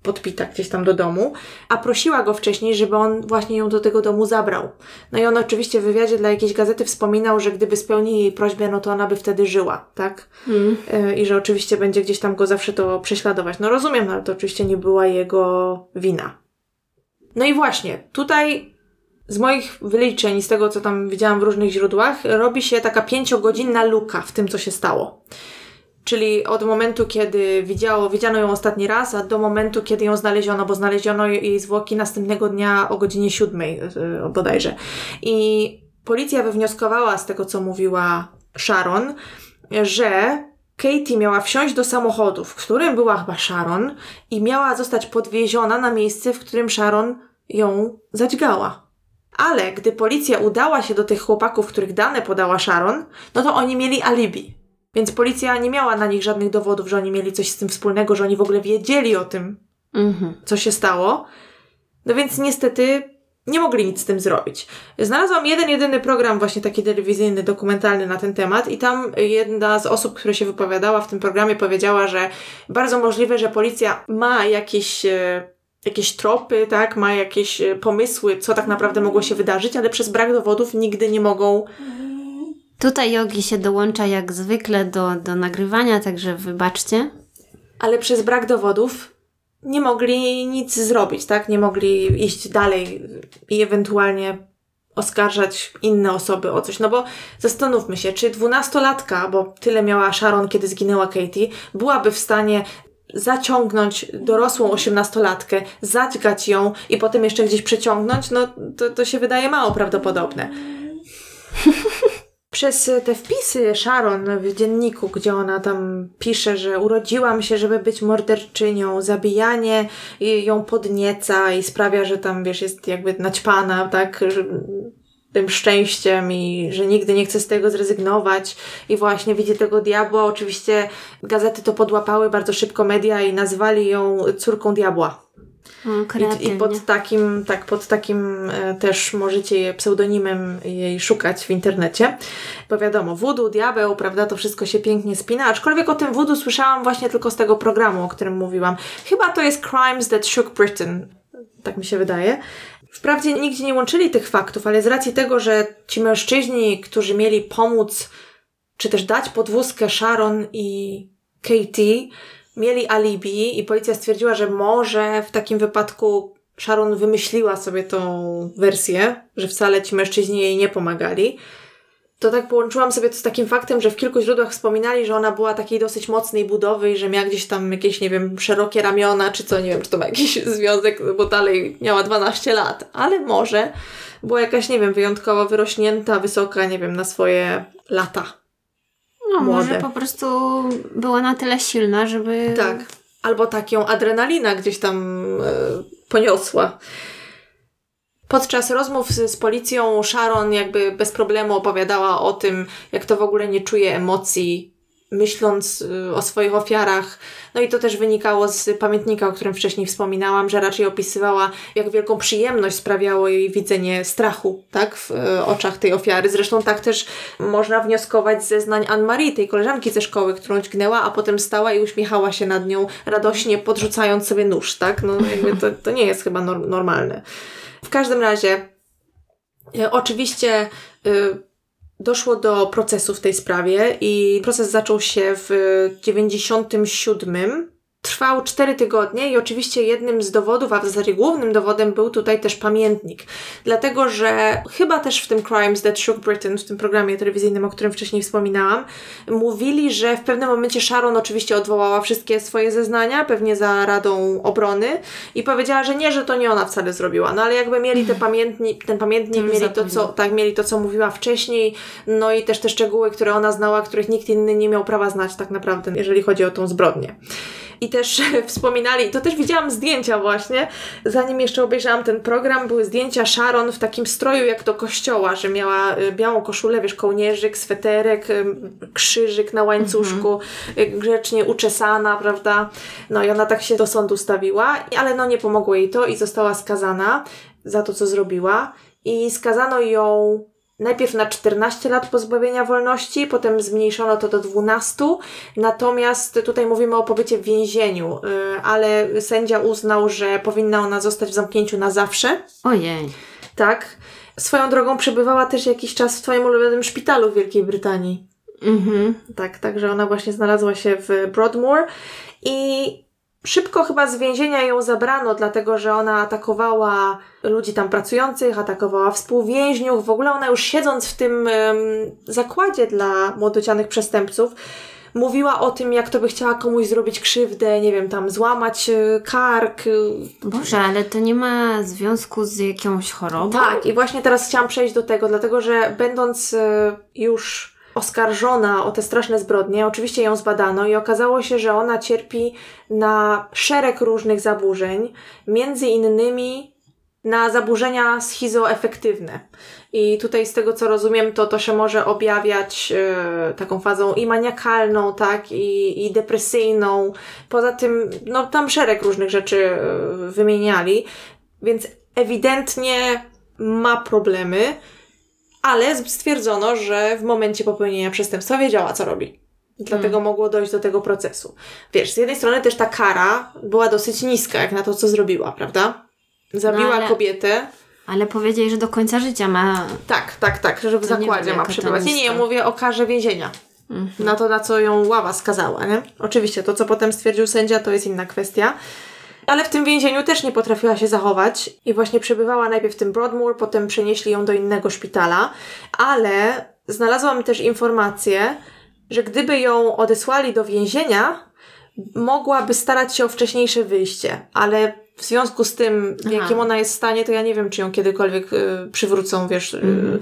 podpita gdzieś tam do domu, a prosiła go wcześniej, żeby on właśnie ją do tego domu zabrał. No i on oczywiście w wywiadzie dla jakiejś gazety wspominał, że gdyby spełnili jej prośbę, no to ona by wtedy żyła, tak? Mm. I że oczywiście będzie gdzieś tam go zawsze to prześladować. No rozumiem, no ale to oczywiście nie była jego wina. No i właśnie, tutaj z moich wyliczeń, z tego co tam widziałam w różnych źródłach, robi się taka pięciogodzinna luka w tym, co się stało. Czyli od momentu, kiedy widziało, widziano ją ostatni raz, a do momentu, kiedy ją znaleziono, bo znaleziono jej zwłoki następnego dnia o godzinie siódmej yy, bodajże. I policja wywnioskowała z tego, co mówiła Sharon, że Katie miała wsiąść do samochodu, w którym była chyba Sharon i miała zostać podwieziona na miejsce, w którym Sharon ją zadźgała. Ale gdy policja udała się do tych chłopaków, których dane podała Sharon, no to oni mieli alibi. Więc policja nie miała na nich żadnych dowodów, że oni mieli coś z tym wspólnego, że oni w ogóle wiedzieli o tym, mhm. co się stało. No więc niestety nie mogli nic z tym zrobić. Znalazłam jeden, jedyny program właśnie taki telewizyjny, dokumentalny na ten temat i tam jedna z osób, która się wypowiadała w tym programie powiedziała, że bardzo możliwe, że policja ma jakieś e, jakieś tropy, tak, ma jakieś e, pomysły, co tak naprawdę mogło się wydarzyć, ale przez brak dowodów nigdy nie mogą Tutaj Jogi się dołącza jak zwykle do, do nagrywania, także wybaczcie. Ale przez brak dowodów nie mogli nic zrobić, tak? Nie mogli iść dalej i ewentualnie oskarżać inne osoby o coś. No bo zastanówmy się, czy dwunastolatka, bo tyle miała Sharon, kiedy zginęła Katie, byłaby w stanie zaciągnąć dorosłą osiemnastolatkę, zadźgać ją i potem jeszcze gdzieś przeciągnąć, no to, to się wydaje mało prawdopodobne. *laughs* przez te wpisy Sharon w dzienniku, gdzie ona tam pisze, że urodziłam się, żeby być morderczynią, zabijanie ją podnieca i sprawia, że tam, wiesz, jest jakby naćpana, tak, tym szczęściem i że nigdy nie chce z tego zrezygnować i właśnie widzi tego diabła. Oczywiście gazety to podłapały bardzo szybko media i nazwali ją córką diabła. I, I, pod takim, tak, pod takim e, też możecie pseudonimem jej szukać w internecie. Bo wiadomo, voodoo, diabeł, prawda, to wszystko się pięknie spina, aczkolwiek o tym voodoo słyszałam właśnie tylko z tego programu, o którym mówiłam. Chyba to jest Crimes That Shook Britain, tak mi się wydaje. Wprawdzie nigdzie nie łączyli tych faktów, ale z racji tego, że ci mężczyźni, którzy mieli pomóc, czy też dać podwózkę Sharon i Katie, mieli alibi i policja stwierdziła, że może w takim wypadku Sharon wymyśliła sobie tą wersję, że wcale ci mężczyźni jej nie pomagali. To tak połączyłam sobie to z takim faktem, że w kilku źródłach wspominali, że ona była takiej dosyć mocnej budowy i że miała gdzieś tam jakieś, nie wiem, szerokie ramiona, czy co, nie wiem, czy to ma jakiś *laughs* związek, bo dalej miała 12 lat, ale może była jakaś, nie wiem, wyjątkowo wyrośnięta, wysoka, nie wiem, na swoje lata. No, młode. może po prostu była na tyle silna, żeby. Tak. Albo tak ją adrenalina gdzieś tam e, poniosła. Podczas rozmów z, z, policją Sharon jakby bez problemu opowiadała o tym, jak to w ogóle nie czuje emocji myśląc y, o swoich ofiarach. No i to też wynikało z pamiętnika, o którym wcześniej wspominałam, że raczej opisywała, jak wielką przyjemność sprawiało jej widzenie strachu, tak, w y, oczach tej ofiary. Zresztą tak też można wnioskować z zeznań Anne-Marie, tej koleżanki ze szkoły, którą dźgnęła, a potem stała i uśmiechała się nad nią radośnie, podrzucając sobie nóż, tak? No jakby to, to nie jest chyba normalne. W każdym razie, y, oczywiście doszło do procesu w tej sprawie i proces zaczął się w 97 Trwał cztery tygodnie i oczywiście jednym z dowodów, a w zasadzie głównym dowodem był tutaj też pamiętnik. Dlatego, że chyba też w tym Crimes That Shook Britain, w tym programie telewizyjnym, o którym wcześniej wspominałam, mówili, że w pewnym momencie Sharon oczywiście odwołała wszystkie swoje zeznania, pewnie za radą obrony i powiedziała, że nie, że to nie ona wcale zrobiła. No ale jakby mieli te pamiętnik, ten pamiętnik, mieli to, co, tak, mieli to, co mówiła wcześniej, no i też te szczegóły, które ona znała, których nikt inny nie miał prawa znać tak naprawdę, jeżeli chodzi o tą zbrodnię. I też *laughs* wspominali, to też widziałam zdjęcia właśnie, zanim jeszcze obejrzałam ten program, były zdjęcia Sharon w takim stroju jak do kościoła, że miała y, białą koszulę, wiesz, kołnierzyk, sweterek, y, krzyżyk na łańcuszku, mhm. grzecznie uczesana, prawda? No i ona tak się do sądu stawiła, ale no nie pomogło jej to i została skazana za to, co zrobiła. I skazano ją najpierw na 14 lat pozbawienia wolności, potem zmniejszono to do 12. Natomiast tutaj mówimy o pobycie w więzieniu, y, ale sędzia uznał, że powinna ona zostać w zamknięciu na zawsze. Ojej. Tak. Swoją drogą przebywała też jakiś czas w Twoim ulubionym szpitalu w Wielkiej Brytanii. Mhm. Tak, także ona właśnie znalazła się w Broadmoor i Szybko chyba z więzienia ją zabrano, dlatego że ona atakowała ludzi tam pracujących, atakowała współwięźniów. W ogóle ona już siedząc w tym um, zakładzie dla młodocianych przestępców, mówiła o tym, jak to by chciała komuś zrobić krzywdę, nie wiem, tam złamać y, kark. Boże, ale to nie ma związku z jakąś chorobą? Tak, i właśnie teraz chciałam przejść do tego, dlatego że będąc y, już oskarżona o te straszne zbrodnie. Oczywiście ją zbadano i okazało się, że ona cierpi na szereg różnych zaburzeń, między innymi na zaburzenia schizoefektywne. I tutaj z tego co rozumiem, to to się może objawiać e, taką fazą i maniakalną, tak, i, i depresyjną. Poza tym, no tam szereg różnych rzeczy e, wymieniali, więc ewidentnie ma problemy ale stwierdzono, że w momencie popełnienia przestępstwa wiedziała, co robi. Dlatego hmm. mogło dojść do tego procesu. Wiesz, z jednej strony też ta kara była dosyć niska, jak na to, co zrobiła, prawda? Zabiła no, ale... kobietę. Ale powiedzieli, że do końca życia ma. Tak, tak, tak, że w to zakładzie ma przebywać. Nie, nie, ja mówię o karze więzienia. Mhm. Na to, na co ją ława skazała, nie? Oczywiście, to co potem stwierdził sędzia, to jest inna kwestia ale w tym więzieniu też nie potrafiła się zachować i właśnie przebywała najpierw w tym Broadmoor, potem przenieśli ją do innego szpitala, ale znalazłam też informację, że gdyby ją odesłali do więzienia, mogłaby starać się o wcześniejsze wyjście, ale w związku z tym, w jakim ona jest w stanie, to ja nie wiem, czy ją kiedykolwiek y, przywrócą, wiesz. Y, mm.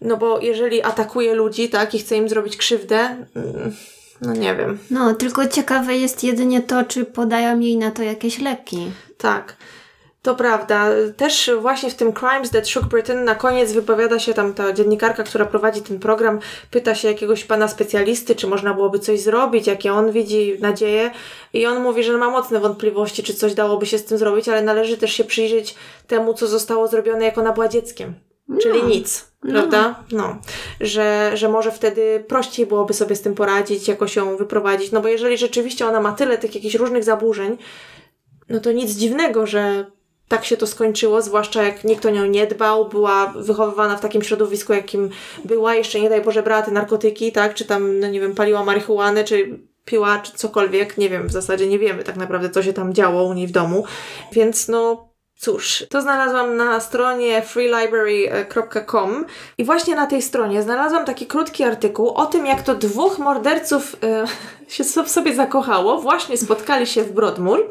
no bo jeżeli atakuje ludzi, tak, i chce im zrobić krzywdę. Y, no nie wiem. No, tylko ciekawe jest jedynie to, czy podają jej na to jakieś leki. Tak. To prawda. Też właśnie w tym Crimes That Shook Britain na koniec wypowiada się tam ta dziennikarka, która prowadzi ten program, pyta się jakiegoś pana specjalisty, czy można byłoby coś zrobić, jakie on widzi nadzieje i on mówi, że ma mocne wątpliwości, czy coś dałoby się z tym zrobić, ale należy też się przyjrzeć temu, co zostało zrobione, jak ona była dzieckiem. Czyli no. nic, no. Prawda? No. Że, że może wtedy prościej byłoby sobie z tym poradzić, jakoś ją wyprowadzić. No bo jeżeli rzeczywiście ona ma tyle tych jakichś różnych zaburzeń, no to nic dziwnego, że tak się to skończyło, zwłaszcza jak nikt o nią nie dbał, była wychowywana w takim środowisku, jakim była, jeszcze nie daj Boże brała te narkotyki, tak, czy tam, no nie wiem, paliła marihuanę, czy piła, czy cokolwiek, nie wiem, w zasadzie nie wiemy tak naprawdę, co się tam działo u niej w domu, więc no Cóż, to znalazłam na stronie freelibrary.com i właśnie na tej stronie znalazłam taki krótki artykuł o tym, jak to dwóch morderców y, *laughs* się w sobie zakochało. Właśnie spotkali się w Broadmoor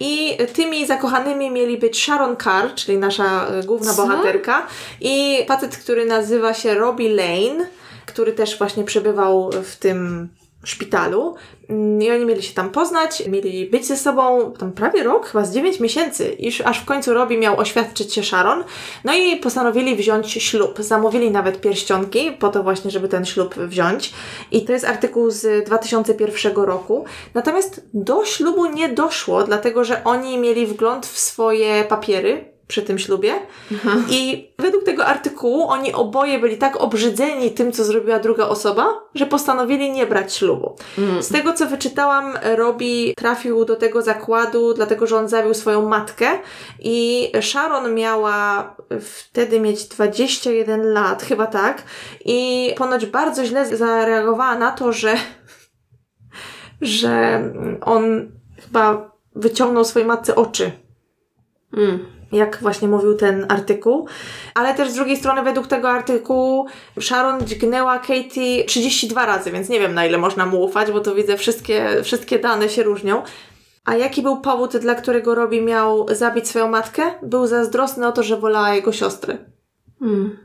i tymi zakochanymi mieli być Sharon Carr, czyli nasza y, główna Co? bohaterka i facet, który nazywa się Robbie Lane, który też właśnie przebywał w tym szpitalu mm, i oni mieli się tam poznać, mieli być ze sobą tam prawie rok, chyba z 9 miesięcy, iż aż w końcu Robi miał oświadczyć się Sharon. No i postanowili wziąć ślub. Zamówili nawet pierścionki po to właśnie, żeby ten ślub wziąć. I to jest artykuł z 2001 roku. Natomiast do ślubu nie doszło, dlatego że oni mieli wgląd w swoje papiery, przy tym ślubie. I według tego artykułu oni oboje byli tak obrzydzeni tym, co zrobiła druga osoba, że postanowili nie brać ślubu. Mm. Z tego, co wyczytałam, Robi trafił do tego zakładu, dlatego że on zabił swoją matkę i Sharon miała wtedy mieć 21 lat, chyba tak, i ponoć bardzo źle zareagowała na to, że że on chyba wyciągnął swojej matce oczy Mm. Jak właśnie mówił ten artykuł. Ale też z drugiej strony, według tego artykułu, Sharon dźgnęła Katie 32 razy, więc nie wiem na ile można mu ufać, bo to widzę, wszystkie, wszystkie dane się różnią. A jaki był powód, dla którego Robi miał zabić swoją matkę? Był zazdrosny o to, że wolała jego siostry. Mm.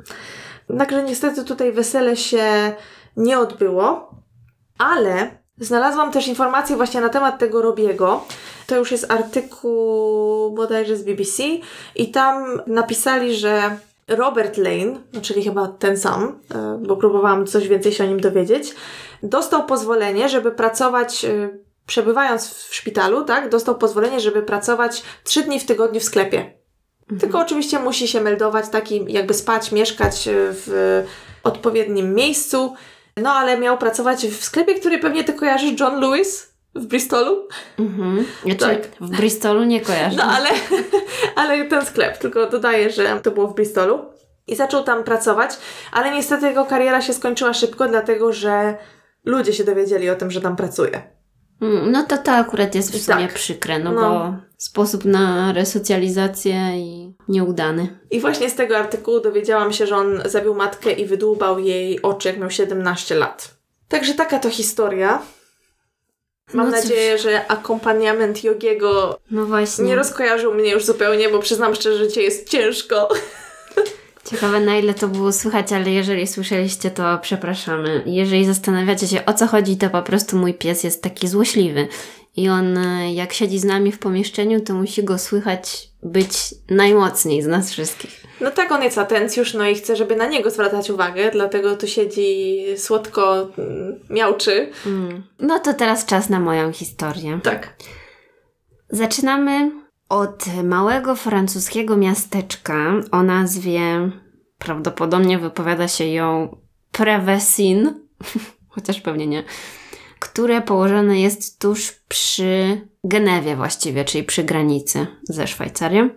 Także niestety tutaj wesele się nie odbyło, ale znalazłam też informacje właśnie na temat tego Robiego. To już jest artykuł bodajże z BBC i tam napisali, że Robert Lane, no czyli chyba ten sam, e, bo próbowałam coś więcej się o nim dowiedzieć, dostał pozwolenie, żeby pracować, e, przebywając w szpitalu, tak, dostał pozwolenie, żeby pracować trzy dni w tygodniu w sklepie. Tylko oczywiście musi się meldować taki, jakby spać, mieszkać e, w odpowiednim miejscu. No ale miał pracować w sklepie, który pewnie ty kojarzysz, John Lewis w Bristolu. Mhm. Tak. w Bristolu nie kojarzę. No ale, ale ten sklep, tylko dodaję, że to było w Bristolu. I zaczął tam pracować, ale niestety jego kariera się skończyła szybko, dlatego że ludzie się dowiedzieli o tym, że tam pracuje. Mm, No to to akurat jest w sumie Tak. przykre, no, No. bo sposób na resocjalizację i nieudany. I właśnie z tego artykułu dowiedziałam się, że on zabił matkę i wydłubał jej oczy, jak miał 17 lat. Także taka to historia. Mam No nadzieję, że akompaniament Jogiego No właśnie. nie rozkojarzył mnie już zupełnie, bo przyznam szczerze, że cię jest ciężko. *laughs* Ciekawe na ile to było słychać, ale jeżeli słyszeliście, to przepraszamy. Jeżeli zastanawiacie się o co chodzi, to po prostu mój pies jest taki złośliwy. I on e, jak siedzi z nami w pomieszczeniu, to musi go słychać być najmocniej z nas wszystkich. No tak, on jest atencjusz, no i chce, żeby na niego zwracać uwagę, dlatego tu siedzi słodko, mm, miauczy. Mm. No to teraz czas na moją historię. Tak. Zaczynamy od małego francuskiego miasteczka o nazwie, prawdopodobnie wypowiada się ją Prevesin, *laughs* chociaż pewnie nie, które położone jest tuż przy Genewie właściwie, czyli przy granicy ze Szwajcarią.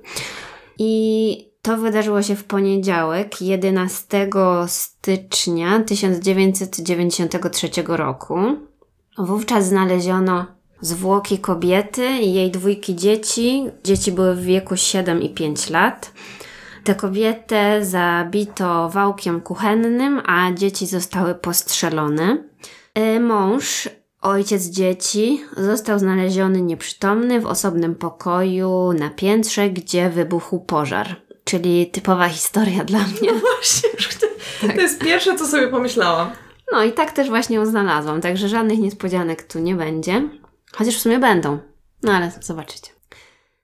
I to wydarzyło się w poniedziałek, 11 stycznia 1993 roku. Wówczas znaleziono zwłoki kobiety i jej dwójki dzieci. Dzieci były w wieku 7 i 5 lat. Tę kobietę zabito wałkiem kuchennym, a dzieci zostały postrzelone. E, Mąż, ojciec dzieci, został znaleziony nieprzytomny w osobnym pokoju na piętrze, gdzie wybuchł pożar. Czyli typowa historia dla mnie. Właśnie, już to, jest pierwsze, co sobie pomyślałam. No i tak też właśnie ją znalazłam, także żadnych niespodzianek tu nie będzie. Chociaż w sumie będą. No ale zobaczycie.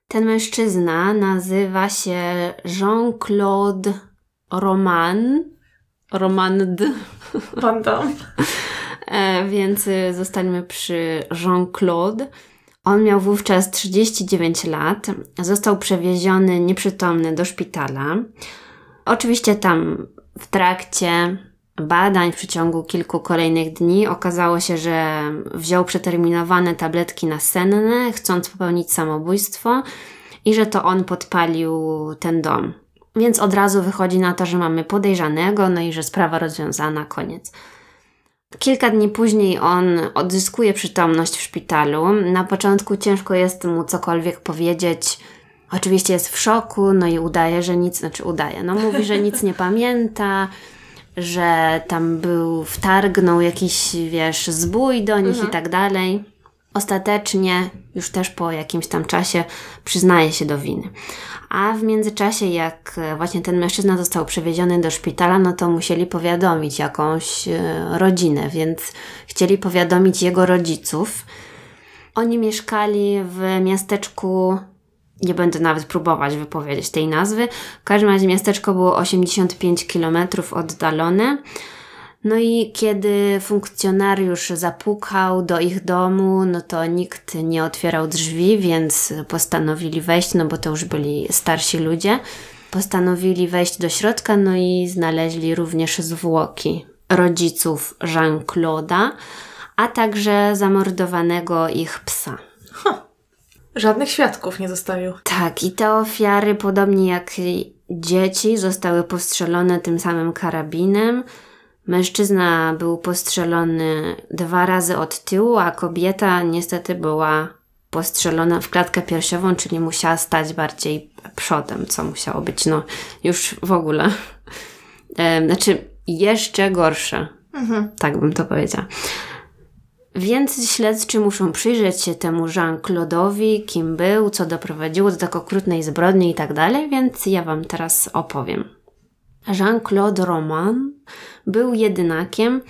Ten mężczyzna nazywa się Jean-Claude Roman. Roman D. Pan tam. Więc y, zostańmy przy Jean-Claude. On miał wówczas 39 lat. Został przewieziony nieprzytomny do szpitala. Oczywiście tam w trakcie badań w przeciągu kilku kolejnych dni okazało się, że wziął przeterminowane tabletki nasenne, chcąc popełnić samobójstwo i że to on podpalił ten dom. Więc od razu wychodzi na to, że mamy podejrzanego, no i że sprawa rozwiązana, koniec. Kilka dni później on odzyskuje przytomność w szpitalu. Na początku ciężko jest mu cokolwiek powiedzieć. Oczywiście jest w szoku, no i udaje, że nic, znaczy udaje, no mówi, że nic nie pamięta, że tam był, wtargnął jakiś, wiesz, zbój do nich Mhm. i tak dalej. Ostatecznie, już też po jakimś tam czasie, przyznaje się do winy. A w międzyczasie, jak właśnie ten mężczyzna został przewieziony do szpitala, no to musieli powiadomić jakąś e, rodzinę, więc chcieli powiadomić jego rodziców. Oni mieszkali w miasteczku nie będę nawet próbować wypowiedzieć tej nazwy. W każdym razie miasteczko było 85 km oddalone. No i kiedy funkcjonariusz zapukał do ich domu, no to nikt nie otwierał drzwi, więc postanowili wejść, no bo to już byli starsi ludzie. Postanowili wejść do środka, no i znaleźli również zwłoki rodziców Jean-Claude'a, a także zamordowanego ich psa. Żadnych świadków nie zostawił. Tak, i te ofiary, podobnie jak dzieci, zostały postrzelone tym samym karabinem. Mężczyzna był postrzelony dwa razy od tyłu, a kobieta niestety była postrzelona w klatkę piersiową, czyli musiała stać bardziej przodem, co musiało być no już w ogóle. Znaczy, jeszcze gorsze. Mhm. Tak bym to powiedziała. Więc śledczy muszą przyjrzeć się temu Jean-Claude'owi, kim był, co doprowadziło do tak okrutnej zbrodni i tak dalej, więc ja Wam teraz opowiem. Jean-Claude Roman był jedynakiem,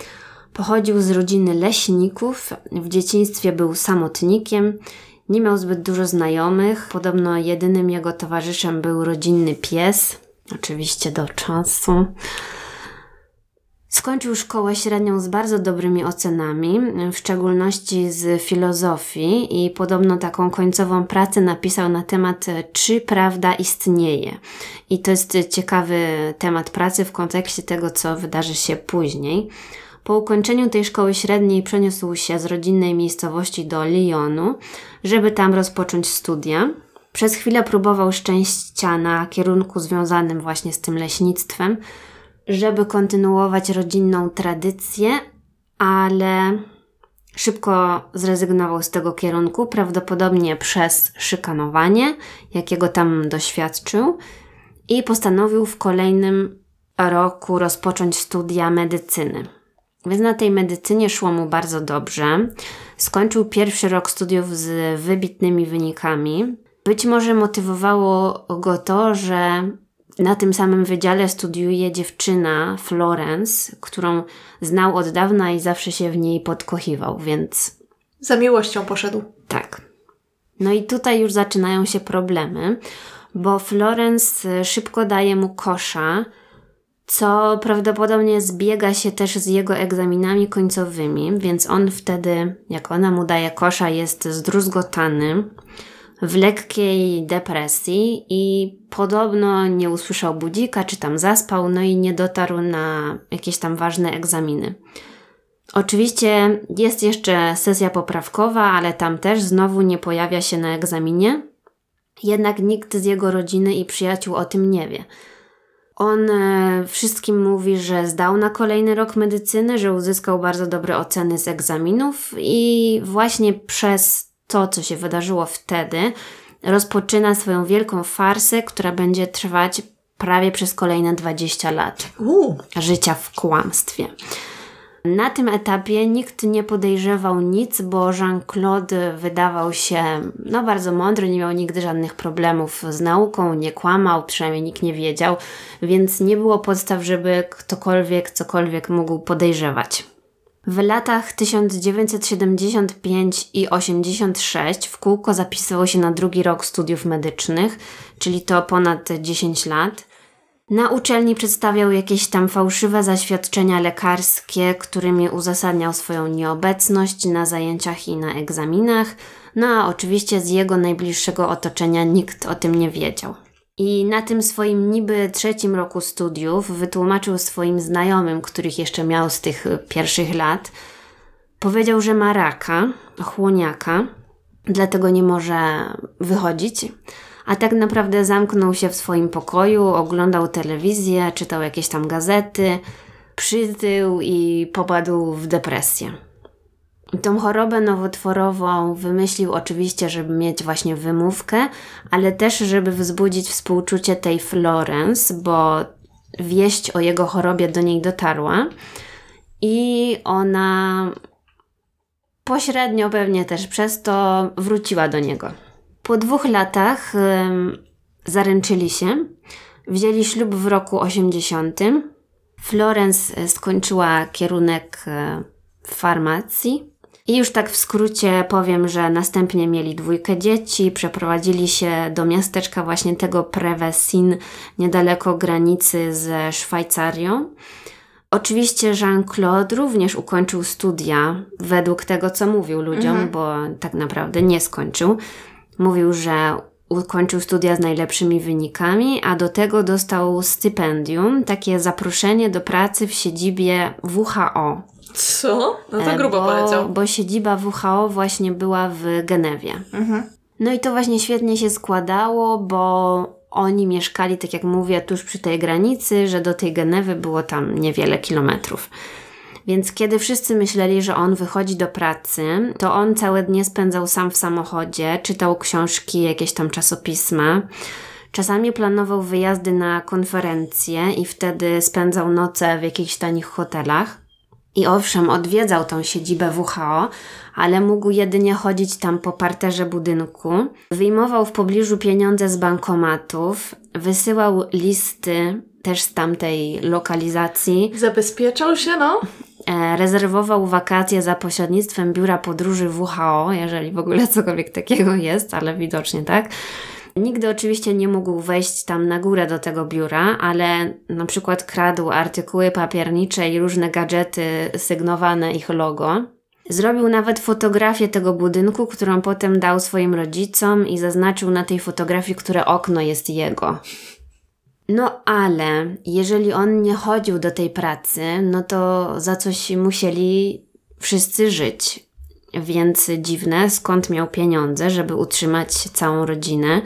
pochodził z rodziny leśników, w dzieciństwie był samotnikiem, nie miał zbyt dużo znajomych, podobno jedynym jego towarzyszem był rodzinny pies, oczywiście do czasu. Skończył szkołę średnią z bardzo dobrymi ocenami, w szczególności z filozofii i podobno taką końcową pracę napisał na temat czy prawda istnieje. I to jest ciekawy temat pracy w kontekście tego, co wydarzy się później. Po ukończeniu tej szkoły średniej przeniósł się z rodzinnej miejscowości do Lyonu, żeby tam rozpocząć studia. Przez chwilę próbował szczęścia na kierunku związanym właśnie z tym leśnictwem, żeby kontynuować rodzinną tradycję, ale szybko zrezygnował z tego kierunku, prawdopodobnie przez szykanowanie, jakiego tam doświadczył, i postanowił w kolejnym roku rozpocząć studia medycyny. Więc na tej medycynie szło mu bardzo dobrze. Skończył pierwszy rok studiów z wybitnymi wynikami. Być może motywowało go to, że na tym samym wydziale studiuje dziewczyna Florence, którą znał od dawna i zawsze się w niej podkochiwał, więc. Za miłością poszedł. Tak. No i tutaj już zaczynają się problemy, bo Florence szybko daje mu kosza, co prawdopodobnie zbiega się też z jego egzaminami końcowymi, więc on wtedy, jak ona mu daje kosza, jest zdruzgotany w lekkiej depresji i podobno nie usłyszał budzika, czy tam zaspał, no i nie dotarł na jakieś tam ważne egzaminy. Oczywiście jest jeszcze sesja poprawkowa, ale tam też znowu nie pojawia się na egzaminie. Jednak nikt z jego rodziny i przyjaciół o tym nie wie. On e, wszystkim mówi, że zdał na kolejny rok medycyny, że uzyskał bardzo dobre oceny z egzaminów i właśnie przez to, co się wydarzyło wtedy, rozpoczyna swoją wielką farsę, która będzie trwać prawie przez kolejne 20 lat uh. życia w kłamstwie. Na tym etapie nikt nie podejrzewał nic, bo Jean-Claude wydawał się no, bardzo mądry, nie miał nigdy żadnych problemów z nauką, nie kłamał, przynajmniej nikt nie wiedział, więc nie było podstaw, żeby ktokolwiek cokolwiek mógł podejrzewać. W latach 1975 i 86 w kółko zapisywał się na drugi rok studiów medycznych, czyli to ponad 10 lat. Na uczelni przedstawiał jakieś tam fałszywe zaświadczenia lekarskie, którymi uzasadniał swoją nieobecność na zajęciach i na egzaminach, no a oczywiście z jego najbliższego otoczenia nikt o tym nie wiedział. I na tym swoim niby trzecim roku studiów wytłumaczył swoim znajomym, których jeszcze miał z tych pierwszych lat, powiedział, że ma raka, chłoniaka, dlatego nie może wychodzić. A tak naprawdę zamknął się w swoim pokoju, oglądał telewizję, czytał jakieś tam gazety, przytył i popadł w depresję. Tą chorobę nowotworową wymyślił oczywiście, żeby mieć właśnie wymówkę, ale też, żeby wzbudzić współczucie tej Florence, bo wieść o jego chorobie do niej dotarła i ona pośrednio pewnie też przez to wróciła do niego. Po dwóch latach zaręczyli się, wzięli ślub w roku 80. Florence skończyła kierunek e, farmacji. I już tak w skrócie powiem, że następnie mieli dwójkę dzieci, przeprowadzili się do miasteczka właśnie tego Prevesin, niedaleko granicy ze Szwajcarią. Oczywiście Jean-Claude również ukończył studia według tego, co mówił ludziom, mhm. bo tak naprawdę nie skończył. Mówił, że ukończył studia z najlepszymi wynikami, a do tego dostał stypendium, takie zaproszenie do pracy w siedzibie WHO. Co? No to e, grubo bo, poleciał. Bo siedziba WHO właśnie była w Genewie. Mhm. No i to właśnie świetnie się składało, bo oni mieszkali, tak jak mówię, tuż przy tej granicy, że do tej Genewy było tam niewiele kilometrów. Więc kiedy wszyscy myśleli, że on wychodzi do pracy, to on całe dnie spędzał sam w samochodzie, czytał książki, jakieś tam czasopisma. Czasami planował wyjazdy na konferencje i wtedy spędzał noce w jakichś tanich hotelach. I owszem, odwiedzał tą siedzibę WHO, ale mógł jedynie chodzić tam po parterze budynku. Wyjmował w pobliżu pieniądze z bankomatów, wysyłał listy też z tamtej lokalizacji. Zabezpieczał się, no? E, rezerwował wakacje za pośrednictwem biura podróży WHO, jeżeli w ogóle cokolwiek takiego jest, ale widocznie tak. Nigdy oczywiście nie mógł wejść tam na górę do tego biura, ale na przykład kradł artykuły papiernicze i różne gadżety sygnowane ich logo. Zrobił nawet fotografię tego budynku, którą potem dał swoim rodzicom i zaznaczył na tej fotografii, które okno jest jego. No ale jeżeli on nie chodził do tej pracy, no to za coś musieli wszyscy żyć. Więc dziwne, skąd miał pieniądze, żeby utrzymać całą rodzinę.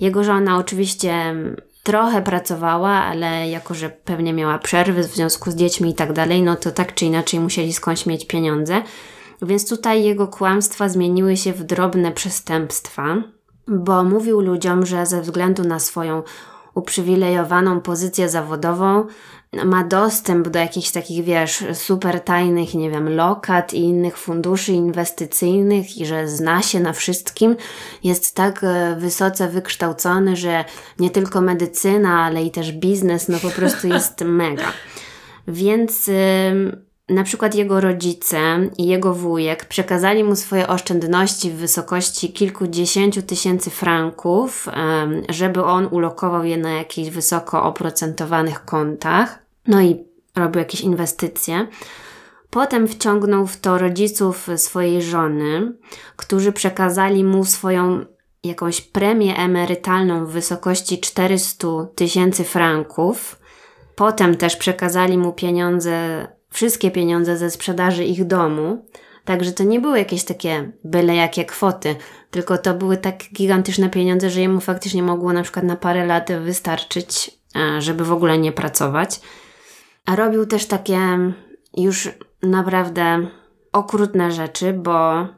Jego żona oczywiście trochę pracowała, ale jako, że pewnie miała przerwy w związku z dziećmi i tak dalej, no to tak czy inaczej musieli skądś mieć pieniądze. Więc tutaj jego kłamstwa zmieniły się w drobne przestępstwa, bo mówił ludziom, że ze względu na swoją uprzywilejowaną pozycję zawodową, ma dostęp do jakichś takich, wiesz, super tajnych, nie wiem, lokat i innych funduszy inwestycyjnych i że zna się na wszystkim, jest tak e, wysoce wykształcony, że nie tylko medycyna, ale i też biznes, no po prostu jest *laughs* mega. Więc na przykład jego rodzice i jego wujek przekazali mu swoje oszczędności w wysokości kilkudziesięciu tysięcy franków, żeby on ulokował je na jakichś wysoko oprocentowanych kontach, no i robił jakieś inwestycje. Potem wciągnął w to rodziców swojej żony, którzy przekazali mu swoją jakąś premię emerytalną w wysokości 400 tysięcy franków. Potem też przekazali mu pieniądze wszystkie pieniądze ze sprzedaży ich domu. Także to nie były jakieś takie byle jakie kwoty, tylko to były tak gigantyczne pieniądze, że jemu faktycznie mogło na przykład na parę lat wystarczyć, e, żeby w ogóle nie pracować. A robił też takie już naprawdę okrutne rzeczy, bo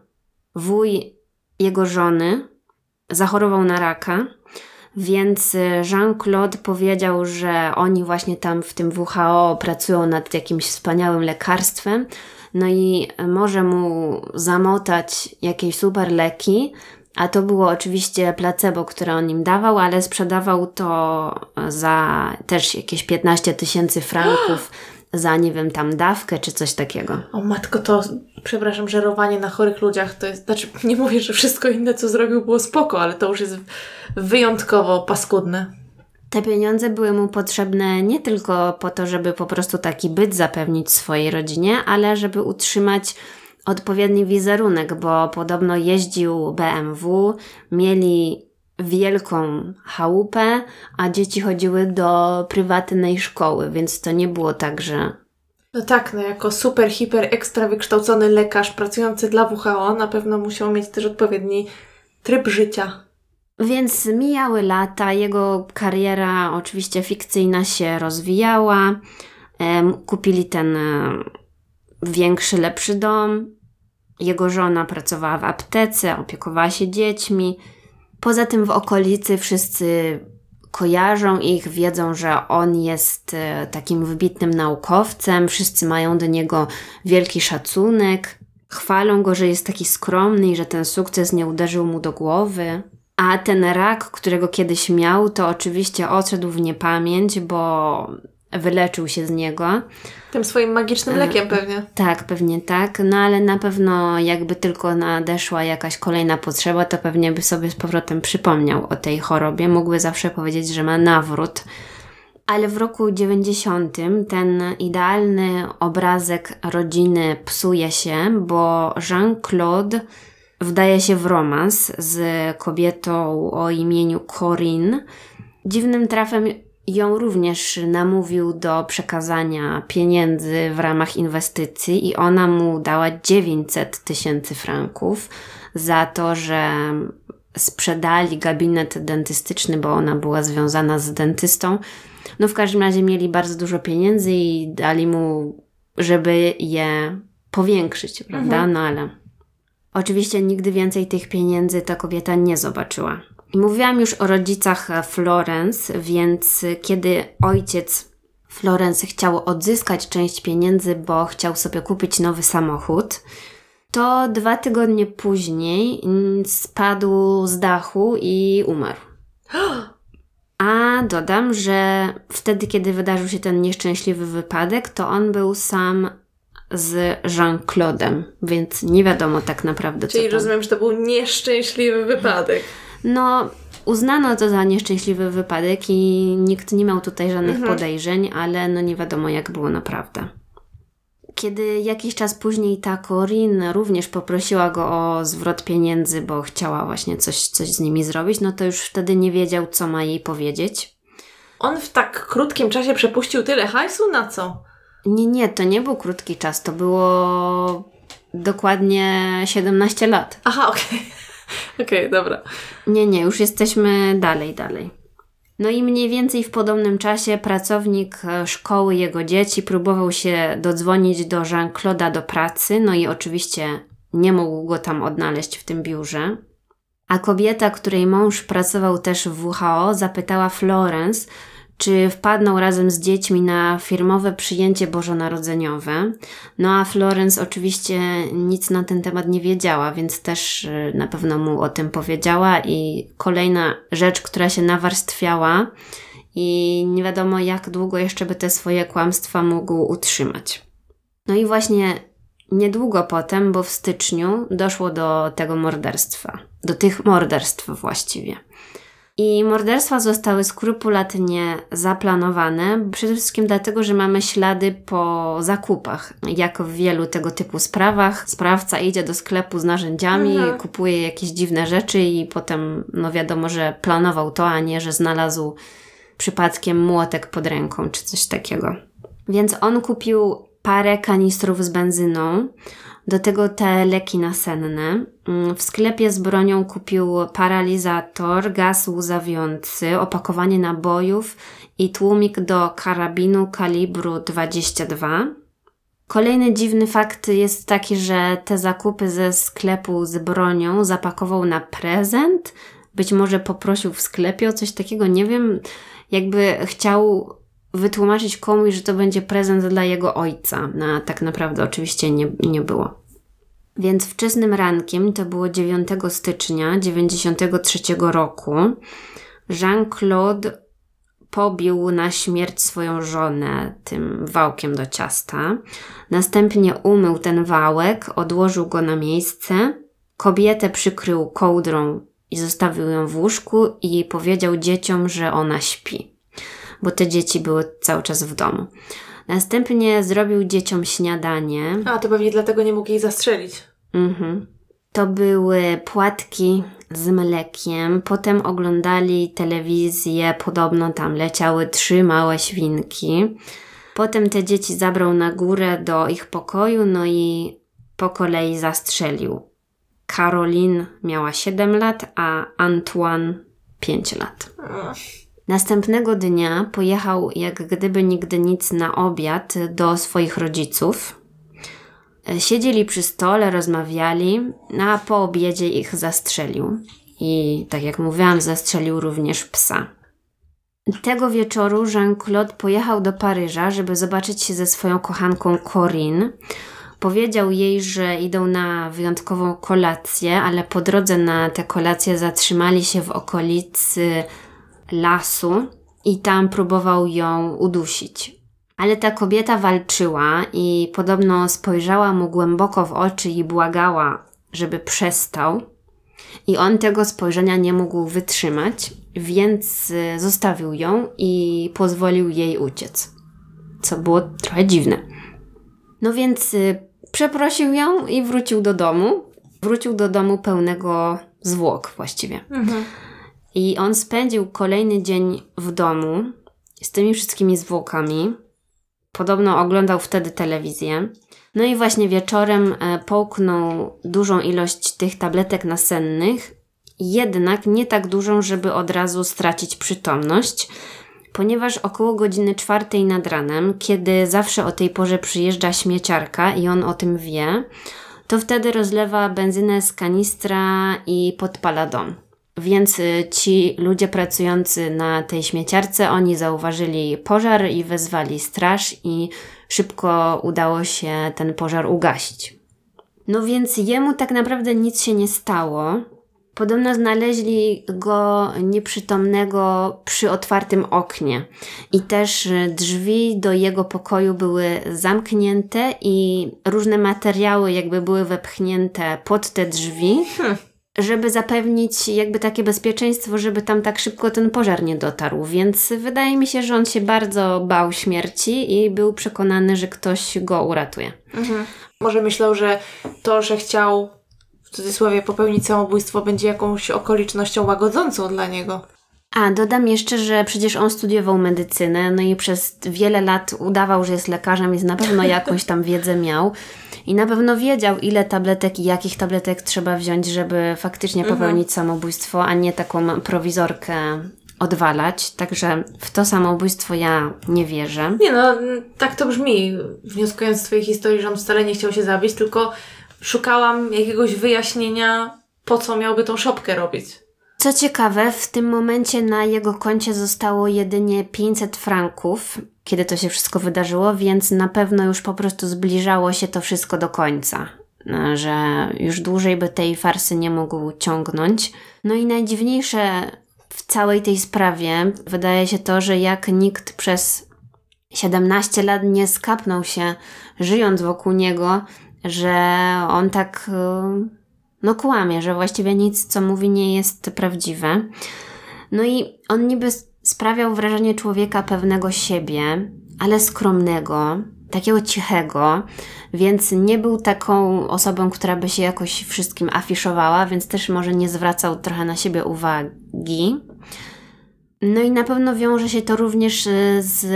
wuj jego żony zachorował na raka więc y, Jean-Claude powiedział, że oni właśnie tam w tym WHO pracują nad jakimś wspaniałym lekarstwem, no i może mu zamotać jakieś super leki, a to było oczywiście placebo, które on im dawał, ale sprzedawał to za też jakieś 15 tysięcy franków za, nie wiem, tam dawkę czy coś takiego. O matko, to przepraszam, żerowanie na chorych ludziach to jest, znaczy nie mówię, że wszystko inne, co zrobił było spoko, ale to już jest wyjątkowo paskudne. Te pieniądze były mu potrzebne nie tylko po to, żeby po prostu taki byt zapewnić swojej rodzinie, ale żeby utrzymać odpowiedni wizerunek, bo podobno jeździł BMW, mieli wielką chałupę, a dzieci chodziły do prywatnej szkoły, więc to nie było tak, że. No tak, no jako super, hiper, ekstra wykształcony lekarz pracujący dla WHO na pewno musiał mieć też odpowiedni tryb życia. Więc mijały lata, jego kariera oczywiście fikcyjna się rozwijała. Kupili ten e, większy, lepszy dom. Jego żona pracowała w aptece, opiekowała się dziećmi. Poza tym w okolicy wszyscy kojarzą ich, wiedzą, że on jest e, takim wybitnym naukowcem, wszyscy mają do niego wielki szacunek. Chwalą go, że jest taki skromny i że ten sukces nie uderzył mu do głowy. A ten rak, którego kiedyś miał, to oczywiście odszedł w niepamięć, bo wyleczył się z niego. Tym swoim magicznym lekiem pewnie. Tak, pewnie tak. No ale na pewno jakby tylko nadeszła jakaś kolejna potrzeba, to pewnie by sobie z powrotem przypomniał o tej chorobie. Mógłby zawsze powiedzieć, że ma nawrót. Ale w roku 90 ten idealny obrazek rodziny psuje się, bo Jean-Claude wdaje się w romans z kobietą o imieniu Corinne. Dziwnym trafem ją również namówił do przekazania pieniędzy w ramach inwestycji i ona mu dała 900 tysięcy franków za to, że sprzedali gabinet dentystyczny, bo ona była związana z dentystą. No w każdym razie mieli bardzo dużo pieniędzy i dali mu, żeby je powiększyć, prawda? Mhm. No ale oczywiście nigdy więcej tych pieniędzy ta kobieta nie zobaczyła. Mówiłam już o rodzicach Florence, więc kiedy ojciec Florence chciał odzyskać część pieniędzy, bo chciał sobie kupić nowy samochód, to dwa tygodnie później spadł z dachu i umarł. *gasps* A dodam, że wtedy, kiedy wydarzył się ten nieszczęśliwy wypadek, to on był sam z Jean-Claude'em, więc nie wiadomo tak naprawdę Czyli co. Czyli rozumiem, że to był nieszczęśliwy wypadek. No, uznano to za nieszczęśliwy wypadek i nikt nie miał tutaj żadnych mhm. podejrzeń, ale no nie wiadomo jak było naprawdę. Kiedy jakiś czas później ta Corin również poprosiła go o zwrot pieniędzy, bo chciała właśnie coś, coś z nimi zrobić, no to już wtedy nie wiedział, co ma jej powiedzieć. On w tak krótkim czasie przepuścił tyle hajsu? Na co? Nie, nie, to nie był krótki czas, to było dokładnie 17 lat. Aha, okej. Okay. *laughs* Okej, okay, dobra. Nie, nie, już jesteśmy dalej, dalej. No i mniej więcej w podobnym czasie pracownik e, szkoły jego dzieci próbował się dodzwonić do Jean-Claude'a do pracy, no i oczywiście nie mógł go tam odnaleźć w tym biurze. A kobieta, której mąż pracował też w WHO, zapytała Florence, czy wpadną razem z dziećmi na firmowe przyjęcie bożonarodzeniowe. No a Florence oczywiście nic na ten temat nie wiedziała, więc też y, na pewno mu o tym powiedziała. I kolejna rzecz, która się nawarstwiała, i nie wiadomo jak długo jeszcze by te swoje kłamstwa mógł utrzymać. No i właśnie niedługo potem, bo w styczniu doszło do tego morderstwa, do tych morderstw właściwie. I morderstwa zostały skrupulatnie zaplanowane, przede wszystkim dlatego, że mamy ślady po zakupach. Jak w wielu tego typu sprawach, sprawca idzie do sklepu z narzędziami, mhm. kupuje jakieś dziwne rzeczy i potem, no wiadomo, że planował to, a nie, że znalazł przypadkiem młotek pod ręką czy coś takiego. Więc on kupił parę kanistrów z benzyną, do tego te leki nasenne. Mm, w sklepie z bronią kupił paralizator, gaz łzawiący, opakowanie nabojów i tłumik do karabinu kalibru 22. Kolejny dziwny fakt jest taki, że te zakupy ze sklepu z bronią zapakował na prezent. Być może poprosił w sklepie o coś takiego, nie wiem. Jakby chciał wytłumaczyć komuś, że to będzie prezent dla jego ojca. No, tak naprawdę oczywiście nie, nie było. Więc wczesnym rankiem, to było 9 stycznia 1993 roku, Jean-Claude pobił na śmierć swoją żonę tym wałkiem do ciasta. Następnie umył ten wałek, odłożył go na miejsce. Kobietę przykrył kołdrą i zostawił ją w łóżku i powiedział dzieciom, że ona śpi, bo te dzieci były cały czas w domu. Następnie zrobił dzieciom śniadanie. A, to pewnie dlatego nie mógł jej zastrzelić. Mhm. To były płatki z mlekiem. Potem oglądali telewizję, podobno tam leciały trzy małe świnki. Potem te dzieci zabrał na górę do ich pokoju, no i po kolei zastrzelił. Caroline miała 7 lat, a Antoine 5 lat. Następnego dnia pojechał jak gdyby nigdy nic na obiad do swoich rodziców. Siedzieli przy stole, rozmawiali, a po obiedzie ich zastrzelił. I tak jak mówiłam, zastrzelił również psa. Tego wieczoru Jean-Claude pojechał do Paryża, żeby zobaczyć się ze swoją kochanką Corinne, Powiedział jej, że idą na wyjątkową kolację, ale po drodze na tę kolację zatrzymali się w okolicy lasu i tam próbował ją udusić. Ale ta kobieta walczyła i podobno spojrzała mu głęboko w oczy i błagała, żeby przestał. I on tego spojrzenia nie mógł wytrzymać, więc y, zostawił ją i pozwolił jej uciec. Co było trochę dziwne. No więc y, przeprosił ją i wrócił do domu. Wrócił do domu pełnego zwłok właściwie. Mhm. I on spędził kolejny dzień w domu z tymi wszystkimi zwłokami. Podobno oglądał wtedy telewizję. No i właśnie wieczorem e, połknął dużą ilość tych tabletek nasennych, jednak nie tak dużą, żeby od razu stracić przytomność, ponieważ około godziny czwartej nad ranem, kiedy zawsze o tej porze przyjeżdża śmieciarka i on o tym wie, to wtedy rozlewa benzynę z kanistra i podpala dom. Więc y, ci ludzie pracujący na tej śmieciarce, oni zauważyli pożar i wezwali straż i szybko udało się ten pożar ugasić. No więc jemu tak naprawdę nic się nie stało. Podobno znaleźli go nieprzytomnego przy otwartym oknie i też y, drzwi do jego pokoju były zamknięte i różne materiały jakby były wepchnięte pod te drzwi. Hmm żeby zapewnić jakby takie bezpieczeństwo, żeby tam tak szybko ten pożar nie dotarł. Więc wydaje mi się, że on się bardzo bał śmierci i był przekonany, że ktoś go uratuje. Mhm. Może myślał, że to, że chciał w cudzysłowie popełnić samobójstwo, będzie jakąś okolicznością łagodzącą dla niego. A, dodam jeszcze, że przecież on studiował medycynę, no i przez wiele lat udawał, że jest lekarzem, więc na pewno *laughs* jakąś tam wiedzę miał. I na pewno wiedział, ile tabletek i jakich tabletek trzeba wziąć, żeby faktycznie mhm. popełnić mhm. samobójstwo, a nie taką prowizorkę odwalać. Także w to samobójstwo ja nie wierzę. Nie no, tak to brzmi, wnioskując z Twojej historii, że on wcale nie chciał się zabić, tylko szukałam jakiegoś wyjaśnienia, po co miałby tą szopkę robić. Co ciekawe, w tym momencie na jego koncie zostało jedynie 500 franków, kiedy to się wszystko wydarzyło, więc na pewno już po prostu zbliżało się to wszystko do końca. No, że już dłużej by tej farsy nie mógł ciągnąć. No i najdziwniejsze w całej tej sprawie wydaje się to, że jak nikt przez 17 lat nie skapnął się, żyjąc wokół niego, że on tak no kłamie, że właściwie nic, co mówi, nie jest prawdziwe. No i on niby sprawiał wrażenie człowieka pewnego siebie, ale skromnego, takiego cichego, więc nie był taką osobą, która by się jakoś wszystkim afiszowała, więc też może nie zwracał trochę na siebie uwagi. No i na pewno wiąże się to również z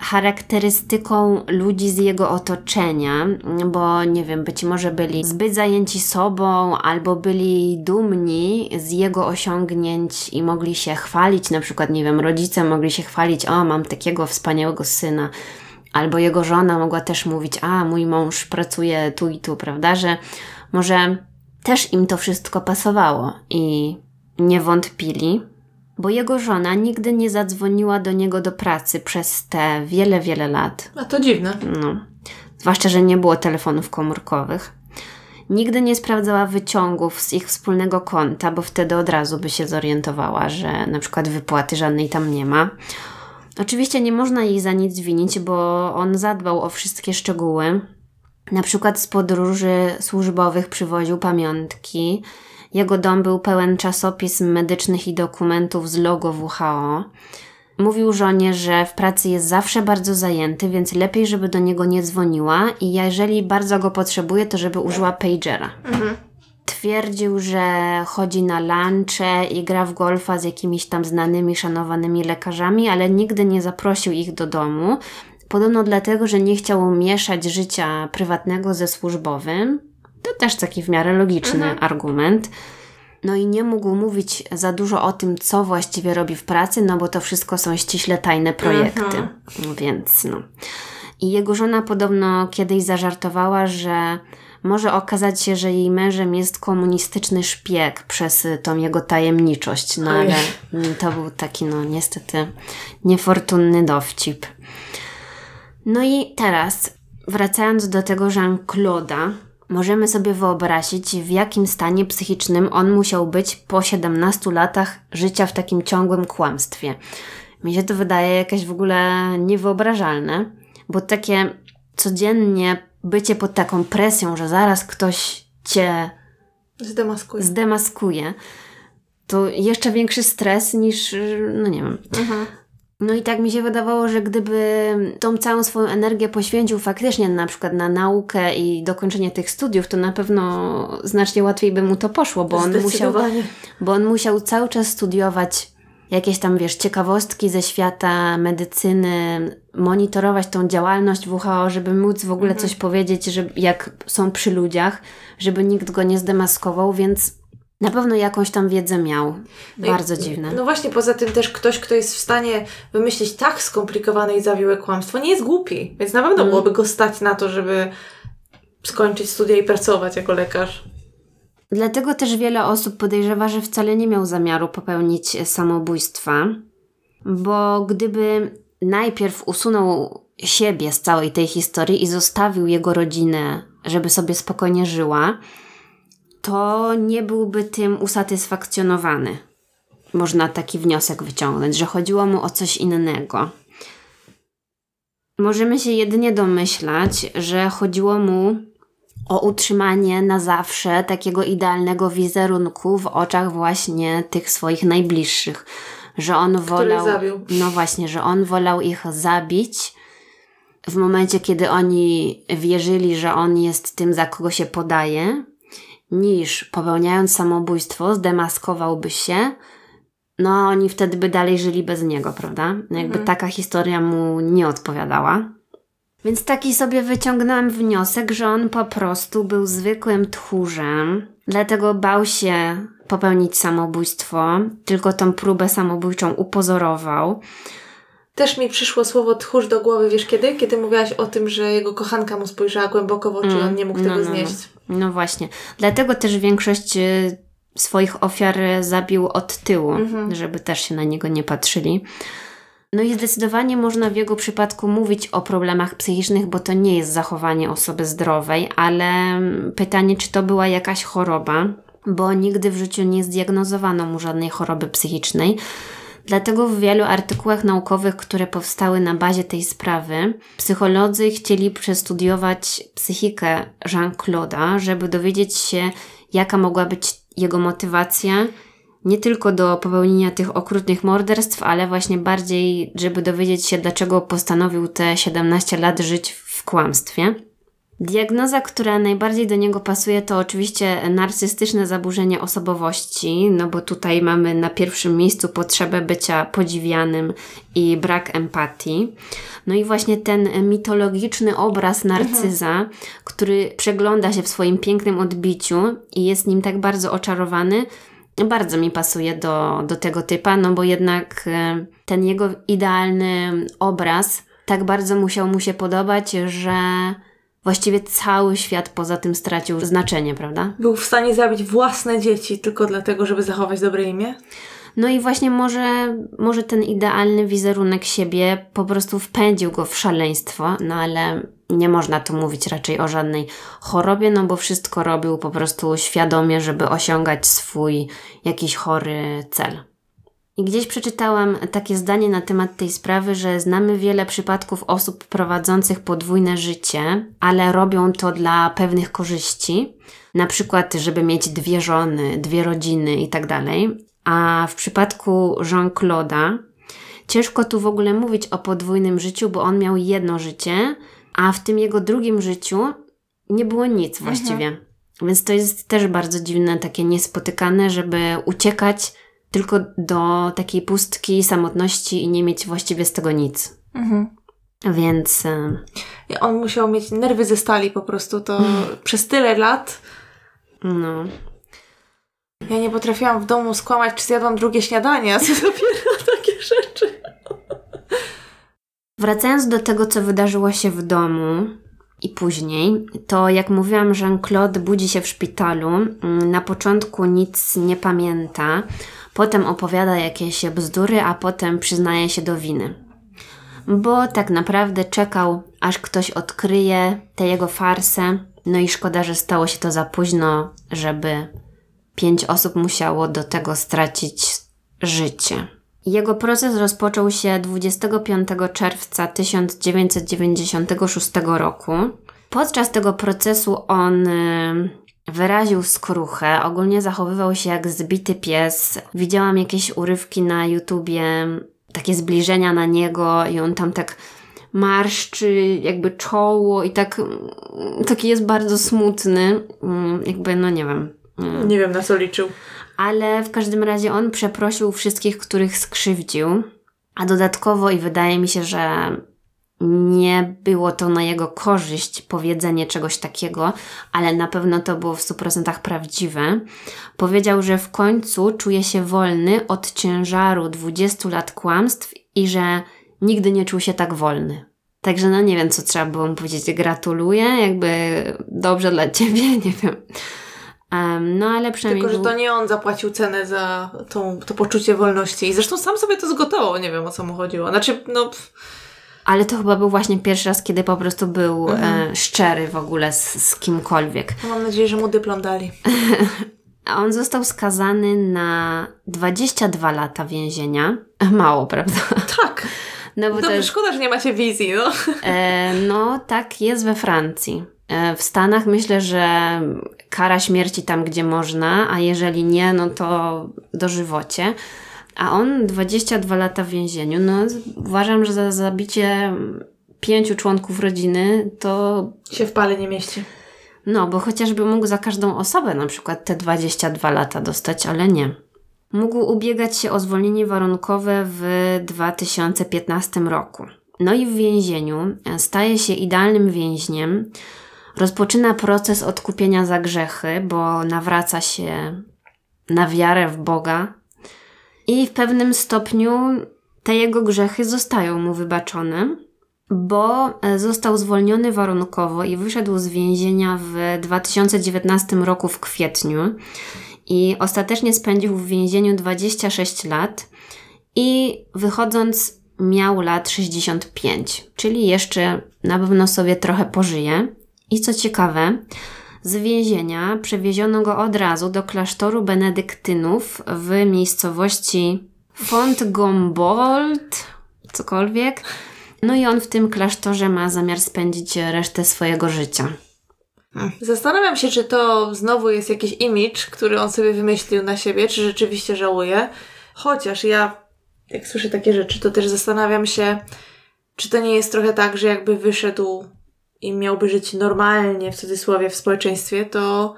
charakterystyką ludzi z jego otoczenia, bo nie wiem, być może byli zbyt zajęci sobą albo byli dumni z jego osiągnięć i mogli się chwalić, na przykład, nie wiem, rodzice mogli się chwalić, o, mam takiego wspaniałego syna. Albo jego żona mogła też mówić, a mój mąż pracuje tu i tu, prawda? Że może też im to wszystko pasowało i nie wątpili, bo jego żona nigdy nie zadzwoniła do niego do pracy przez te wiele, wiele lat. A to dziwne. No. Zwłaszcza, że nie było telefonów komórkowych. Nigdy nie sprawdzała wyciągów z ich wspólnego konta, bo wtedy od razu by się zorientowała, że na przykład wypłaty żadnej tam nie ma. Oczywiście nie można jej za nic winić, bo on zadbał o wszystkie szczegóły. Na przykład z podróży służbowych przywoził pamiątki, jego dom był pełen czasopism medycznych i dokumentów z logo WHO. Mówił żonie, że w pracy jest zawsze bardzo zajęty, więc lepiej, żeby do niego nie dzwoniła i jeżeli bardzo go potrzebuje, to żeby użyła pagera. Mhm. Twierdził, że chodzi na lunche i gra w golfa z jakimiś tam znanymi, szanowanymi lekarzami, ale nigdy nie zaprosił ich do domu. Podobno dlatego, że nie chciał mieszać życia prywatnego ze służbowym. To też taki w miarę logiczny mhm. argument. No i nie mógł mówić za dużo o tym, co właściwie robi w pracy, no bo to wszystko są ściśle tajne projekty. Mhm. Więc no. I jego żona podobno kiedyś zażartowała, że może okazać się, że jej mężem jest komunistyczny szpieg przez tą jego tajemniczość. No ale to był taki, no niestety, niefortunny dowcip. No i teraz wracając do tego Jean-Claude'a, możemy sobie wyobrazić, w jakim stanie psychicznym on musiał być po 17 latach życia w takim ciągłym kłamstwie. Mi się to wydaje jakieś w ogóle niewyobrażalne, bo takie codziennie bycie pod taką presją, że zaraz ktoś cię zdemaskuje, zdemaskuje to jeszcze większy stres niż, no nie wiem. Mhm. No i tak mi się wydawało, że gdyby tą całą swoją energię poświęcił faktycznie na przykład na naukę i dokończenie tych studiów, to na pewno znacznie łatwiej by mu to poszło, bo on musiał, bo on musiał cały czas studiować jakieś tam, wiesz, ciekawostki ze świata medycyny, monitorować tą działalność WHO, żeby móc w ogóle mhm. coś powiedzieć, że jak są przy ludziach, żeby nikt go nie zdemaskował, więc na pewno jakąś tam wiedzę miał. No Bardzo i, dziwne. No właśnie, poza tym też ktoś, kto jest w stanie wymyślić tak skomplikowane i zawiłe kłamstwo, nie jest głupi. Więc na pewno mm. byłoby go stać na to, żeby skończyć studia i pracować jako lekarz. Dlatego też wiele osób podejrzewa, że wcale nie miał zamiaru popełnić samobójstwa, bo gdyby najpierw usunął siebie z całej tej historii i zostawił jego rodzinę, żeby sobie spokojnie żyła, to nie byłby tym usatysfakcjonowany. Można taki wniosek wyciągnąć, że chodziło mu o coś innego. Możemy się jedynie domyślać, że chodziło mu o utrzymanie na zawsze takiego idealnego wizerunku w oczach właśnie tych swoich najbliższych. Że on wolał. No właśnie, że on wolał ich zabić w momencie, kiedy oni wierzyli, że on jest tym, za kogo się podaje, niż popełniając samobójstwo zdemaskowałby się, no a oni wtedy by dalej żyli bez niego, prawda? Jakby mhm. taka historia mu nie odpowiadała. Więc taki sobie wyciągnęłam wniosek, że on po prostu był zwykłym tchórzem, dlatego bał się popełnić samobójstwo, tylko tą próbę samobójczą upozorował. Też mi przyszło słowo tchórz do głowy, wiesz kiedy? Kiedy mówiłaś o tym, że jego kochanka mu spojrzała głęboko w oczy, mm, on nie mógł no, tego no, no. znieść. No. no właśnie. Dlatego też większość y, swoich ofiar zabił od tyłu, mhm. żeby też się na niego nie patrzyli. No i zdecydowanie można w jego przypadku mówić o problemach psychicznych, bo to nie jest zachowanie osoby zdrowej, ale pytanie, czy to była jakaś choroba, bo nigdy w życiu nie zdiagnozowano mu żadnej choroby psychicznej. Dlatego w wielu artykułach naukowych, które powstały na bazie tej sprawy, psycholodzy chcieli przestudiować psychikę Jean-Claude'a, żeby dowiedzieć się, jaka mogła być jego motywacja nie tylko do popełnienia tych okrutnych morderstw, ale właśnie bardziej, żeby dowiedzieć się, dlaczego postanowił te 17 lat żyć w kłamstwie. Diagnoza, która najbardziej do niego pasuje, to oczywiście narcystyczne zaburzenie osobowości, no bo tutaj mamy na pierwszym miejscu potrzebę bycia podziwianym i brak empatii. No i właśnie ten mitologiczny obraz narcyza, mhm. który przegląda się w swoim pięknym odbiciu i jest nim tak bardzo oczarowany, bardzo mi pasuje do, do tego typa, no bo jednak e, ten jego idealny obraz tak bardzo musiał mu się podobać, że właściwie cały świat poza tym stracił znaczenie, prawda? Był w stanie zabić własne dzieci tylko dlatego, żeby zachować dobre imię? No i właśnie może, może ten idealny wizerunek siebie po prostu wpędził go w szaleństwo, no ale nie można tu mówić raczej o żadnej chorobie, no bo wszystko robił po prostu świadomie, żeby osiągać swój jakiś chory cel. I gdzieś przeczytałam takie zdanie na temat tej sprawy, że znamy wiele przypadków osób prowadzących podwójne życie, ale robią to dla pewnych korzyści, na przykład, żeby mieć dwie żony, dwie rodziny i tak dalej. A w przypadku Jean-Claude'a ciężko tu w ogóle mówić o podwójnym życiu, bo on miał jedno życie, a w tym jego drugim życiu nie było nic mhm. właściwie. Mhm. Więc to jest też bardzo dziwne, takie niespotykane, żeby uciekać tylko do takiej pustki, samotności i nie mieć właściwie z tego nic. Mhm. Więc. E, I on musiał mieć nerwy ze stali po prostu, to mm. *laughs* przez tyle lat. No. Ja nie potrafiłam w domu skłamać, czy zjadłam drugie śniadanie, a co *laughs* dopiero takie rzeczy. Wracając do tego, co wydarzyło się w domu i później, to jak mówiłam, Jean-Claude budzi się w szpitalu. Mm, na początku nic nie pamięta, potem opowiada jakieś bzdury, a potem przyznaje się do winy. bo tak naprawdę czekał, aż ktoś odkryje tę jego farsę. No i szkoda, że stało się to za późno, żeby pięć osób musiało do tego stracić życie. Jego proces rozpoczął się 25 czerwca 1996 roku. Podczas tego procesu on wyraził skruchę, ogólnie zachowywał się jak zbity pies. Widziałam jakieś urywki na YouTubie, takie zbliżenia na niego i on tam tak marszczy jakby czoło i tak taki jest bardzo smutny. Mm, jakby, no nie wiem. Mm. Nie wiem na co liczył. Ale w każdym razie on przeprosił wszystkich, których skrzywdził. A dodatkowo i wydaje mi się, że nie było to na jego korzyść powiedzenie czegoś takiego, ale na pewno to było w 100% prawdziwe. Powiedział, że w końcu czuje się wolny od ciężaru 20 lat kłamstw i że nigdy nie czuł się tak wolny. Także no nie wiem, co trzeba było mu powiedzieć. Gratuluję, jakby dobrze dla *laughs* ciebie, nie wiem. Um, no ale przynajmniej... Tylko, że to nie on zapłacił cenę za tą, to poczucie wolności. I zresztą sam sobie to zgotował, nie wiem o co mu chodziło. Znaczy, no... Ale to chyba był właśnie pierwszy raz, kiedy po prostu był mhm. e, szczery w ogóle z, z kimkolwiek. Mam nadzieję, że mu dyplom dali. A *laughs* on został skazany na 22 lata więzienia. *laughs* Mało, prawda? Tak. No bo Dobrze, szkoda, że nie macie wizji, no. E, no, tak jest we Francji. E, w Stanach myślę, że kara śmierci tam, gdzie można, a jeżeli nie, no to dożywocie. A on 22 lata w więzieniu. No, uważam, że za zabicie pięciu członków rodziny to. się w pale nie mieści. No, bo chociażby mógł za każdą osobę na przykład te 22 lata dostać, ale nie. Mógł ubiegać się o zwolnienie warunkowe w 2015 roku. No i w więzieniu staje się idealnym więźniem. Rozpoczyna proces odkupienia za grzechy, bo nawraca się na wiarę w Boga, i w pewnym stopniu te jego grzechy zostają mu wybaczone, bo e, został zwolniony warunkowo i wyszedł z więzienia w 2019 roku w kwietniu i ostatecznie spędził w więzieniu 26 lat i wychodząc miał lat 65, czyli jeszcze na pewno sobie trochę pożyje. I co ciekawe, z więzienia przewieziono go od razu do klasztoru benedyktynów w miejscowości Fontgombold, cokolwiek. No i on w tym klasztorze ma zamiar spędzić resztę swojego życia. Zastanawiam się, czy to znowu jest jakiś image, który on sobie wymyślił na siebie, czy rzeczywiście żałuje. Chociaż ja, jak słyszę takie rzeczy, to też zastanawiam się, czy to nie jest trochę tak, że jakby wyszedł i miałby żyć normalnie, w cudzysłowie, w społeczeństwie, to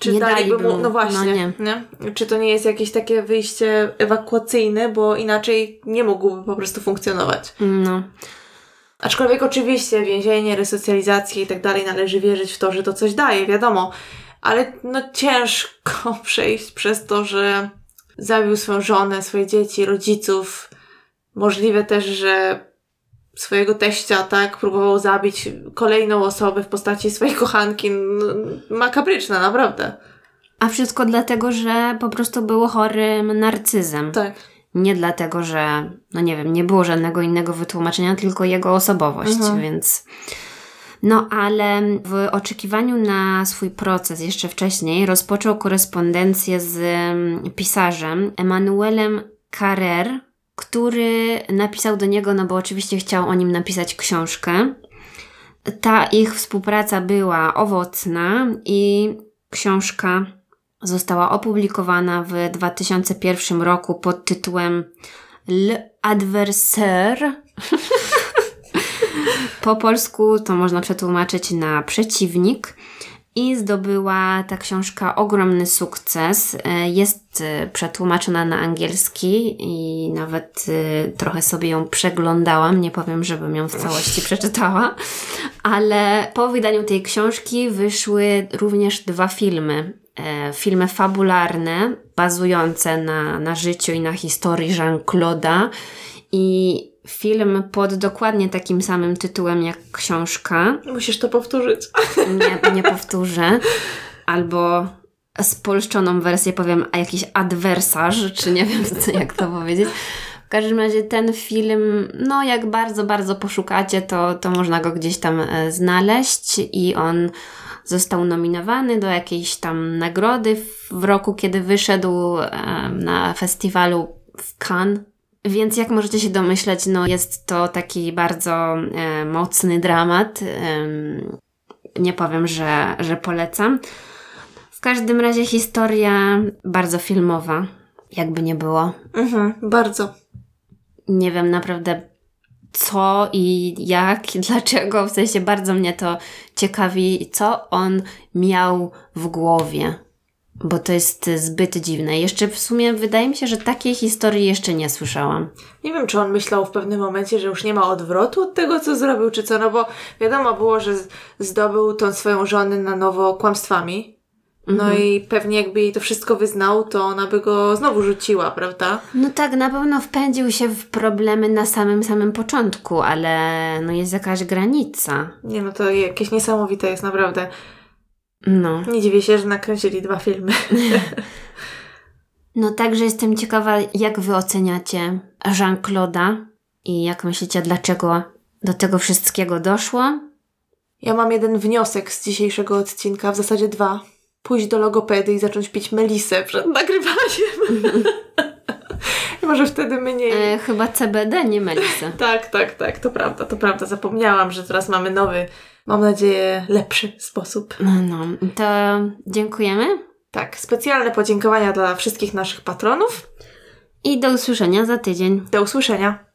czy nie daliby mu, no właśnie, no nie. nie. Czy to nie jest jakieś takie wyjście ewakuacyjne, bo inaczej nie mógłby po prostu funkcjonować. No. Aczkolwiek oczywiście więzienie, resocjalizację i tak dalej należy wierzyć w to, że to coś daje, wiadomo. Ale no ciężko *laughs* przejść przez to, że zabił swoją żonę, swoje dzieci, rodziców. Możliwe też, że swojego teścia, tak, próbował zabić kolejną osobę w postaci swojej kochanki. No, makabryczne, naprawdę. A wszystko dlatego, że po prostu był chorym narcyzem. Tak. Nie dlatego, że, no nie wiem, nie było żadnego innego wytłumaczenia, tylko jego osobowość, mhm. więc. No, ale w oczekiwaniu na swój proces jeszcze wcześniej rozpoczął korespondencję z mm, pisarzem Emanuelem Carrer, który napisał do niego, no bo oczywiście chciał o nim napisać książkę. Ta ich współpraca była owocna i książka została opublikowana w 2001 roku pod tytułem L'Adversaire. *laughs* po polsku to można przetłumaczyć na przeciwnik i zdobyła ta książka ogromny sukces. E, jest e, przetłumaczona na angielski i nawet e, trochę sobie ją przeglądałam. Nie powiem, żebym ją w całości przeczytała, ale po wydaniu tej książki wyszły również dwa filmy. Filmy fabularne, bazujące na, na życiu i na historii Jean-Claude'a i film pod dokładnie takim samym tytułem jak książka. Musisz to powtórzyć. Nie, nie powtórzę. Albo spolszczoną wersję powiem, a jakiś adwersarz, czy nie wiem jak to powiedzieć. W każdym razie ten film, no jak bardzo, bardzo poszukacie, to, to można go gdzieś tam e, znaleźć i on został nominowany do jakiejś tam nagrody w, w roku, kiedy wyszedł e, na festiwalu w Cannes. Więc jak możecie się domyśleć, no jest to taki bardzo e, mocny dramat. E, nie powiem, że, że polecam. W każdym razie historia bardzo filmowa, jakby nie było. Mhm, bardzo. Nie wiem naprawdę co i jak, i *laughs* dlaczego. W sensie bardzo mnie to ciekawi, co on miał w głowie. Bo to jest zbyt dziwne. Jeszcze w sumie wydaje mi się, że takiej historii jeszcze nie słyszałam. Nie wiem, czy on myślał w pewnym momencie, że już nie ma odwrotu od tego, co zrobił, czy co, no bo wiadomo było, że zdobył tą swoją żonę na nowo kłamstwami. No Mhm. i pewnie jakby jej to wszystko wyznał, to ona by go znowu rzuciła, prawda? No tak, na pewno wpędził się w problemy na samym, samym początku, ale no jest jakaś granica. Nie no, to jakieś niesamowite jest naprawdę. No. Nie dziwię się, że nakręcili dwa filmy. No także jestem ciekawa, jak wy oceniacie Jean-Claude'a i jak myślicie, dlaczego do tego wszystkiego doszło? Ja mam jeden wniosek z dzisiejszego odcinka, w zasadzie dwa. Pójść do logopedy i zacząć pić melisę przed nagrywaniem. *laughs* Może wtedy mniej. E, chyba CBD, nie melisę. *laughs* Tak, tak, tak, to prawda, to prawda. Zapomniałam, że teraz mamy nowy, mam nadzieję, lepszy sposób. No, no, to dziękujemy Tak, specjalne podziękowania dla wszystkich naszych patronów. i do usłyszenia za tydzień. Do usłyszenia.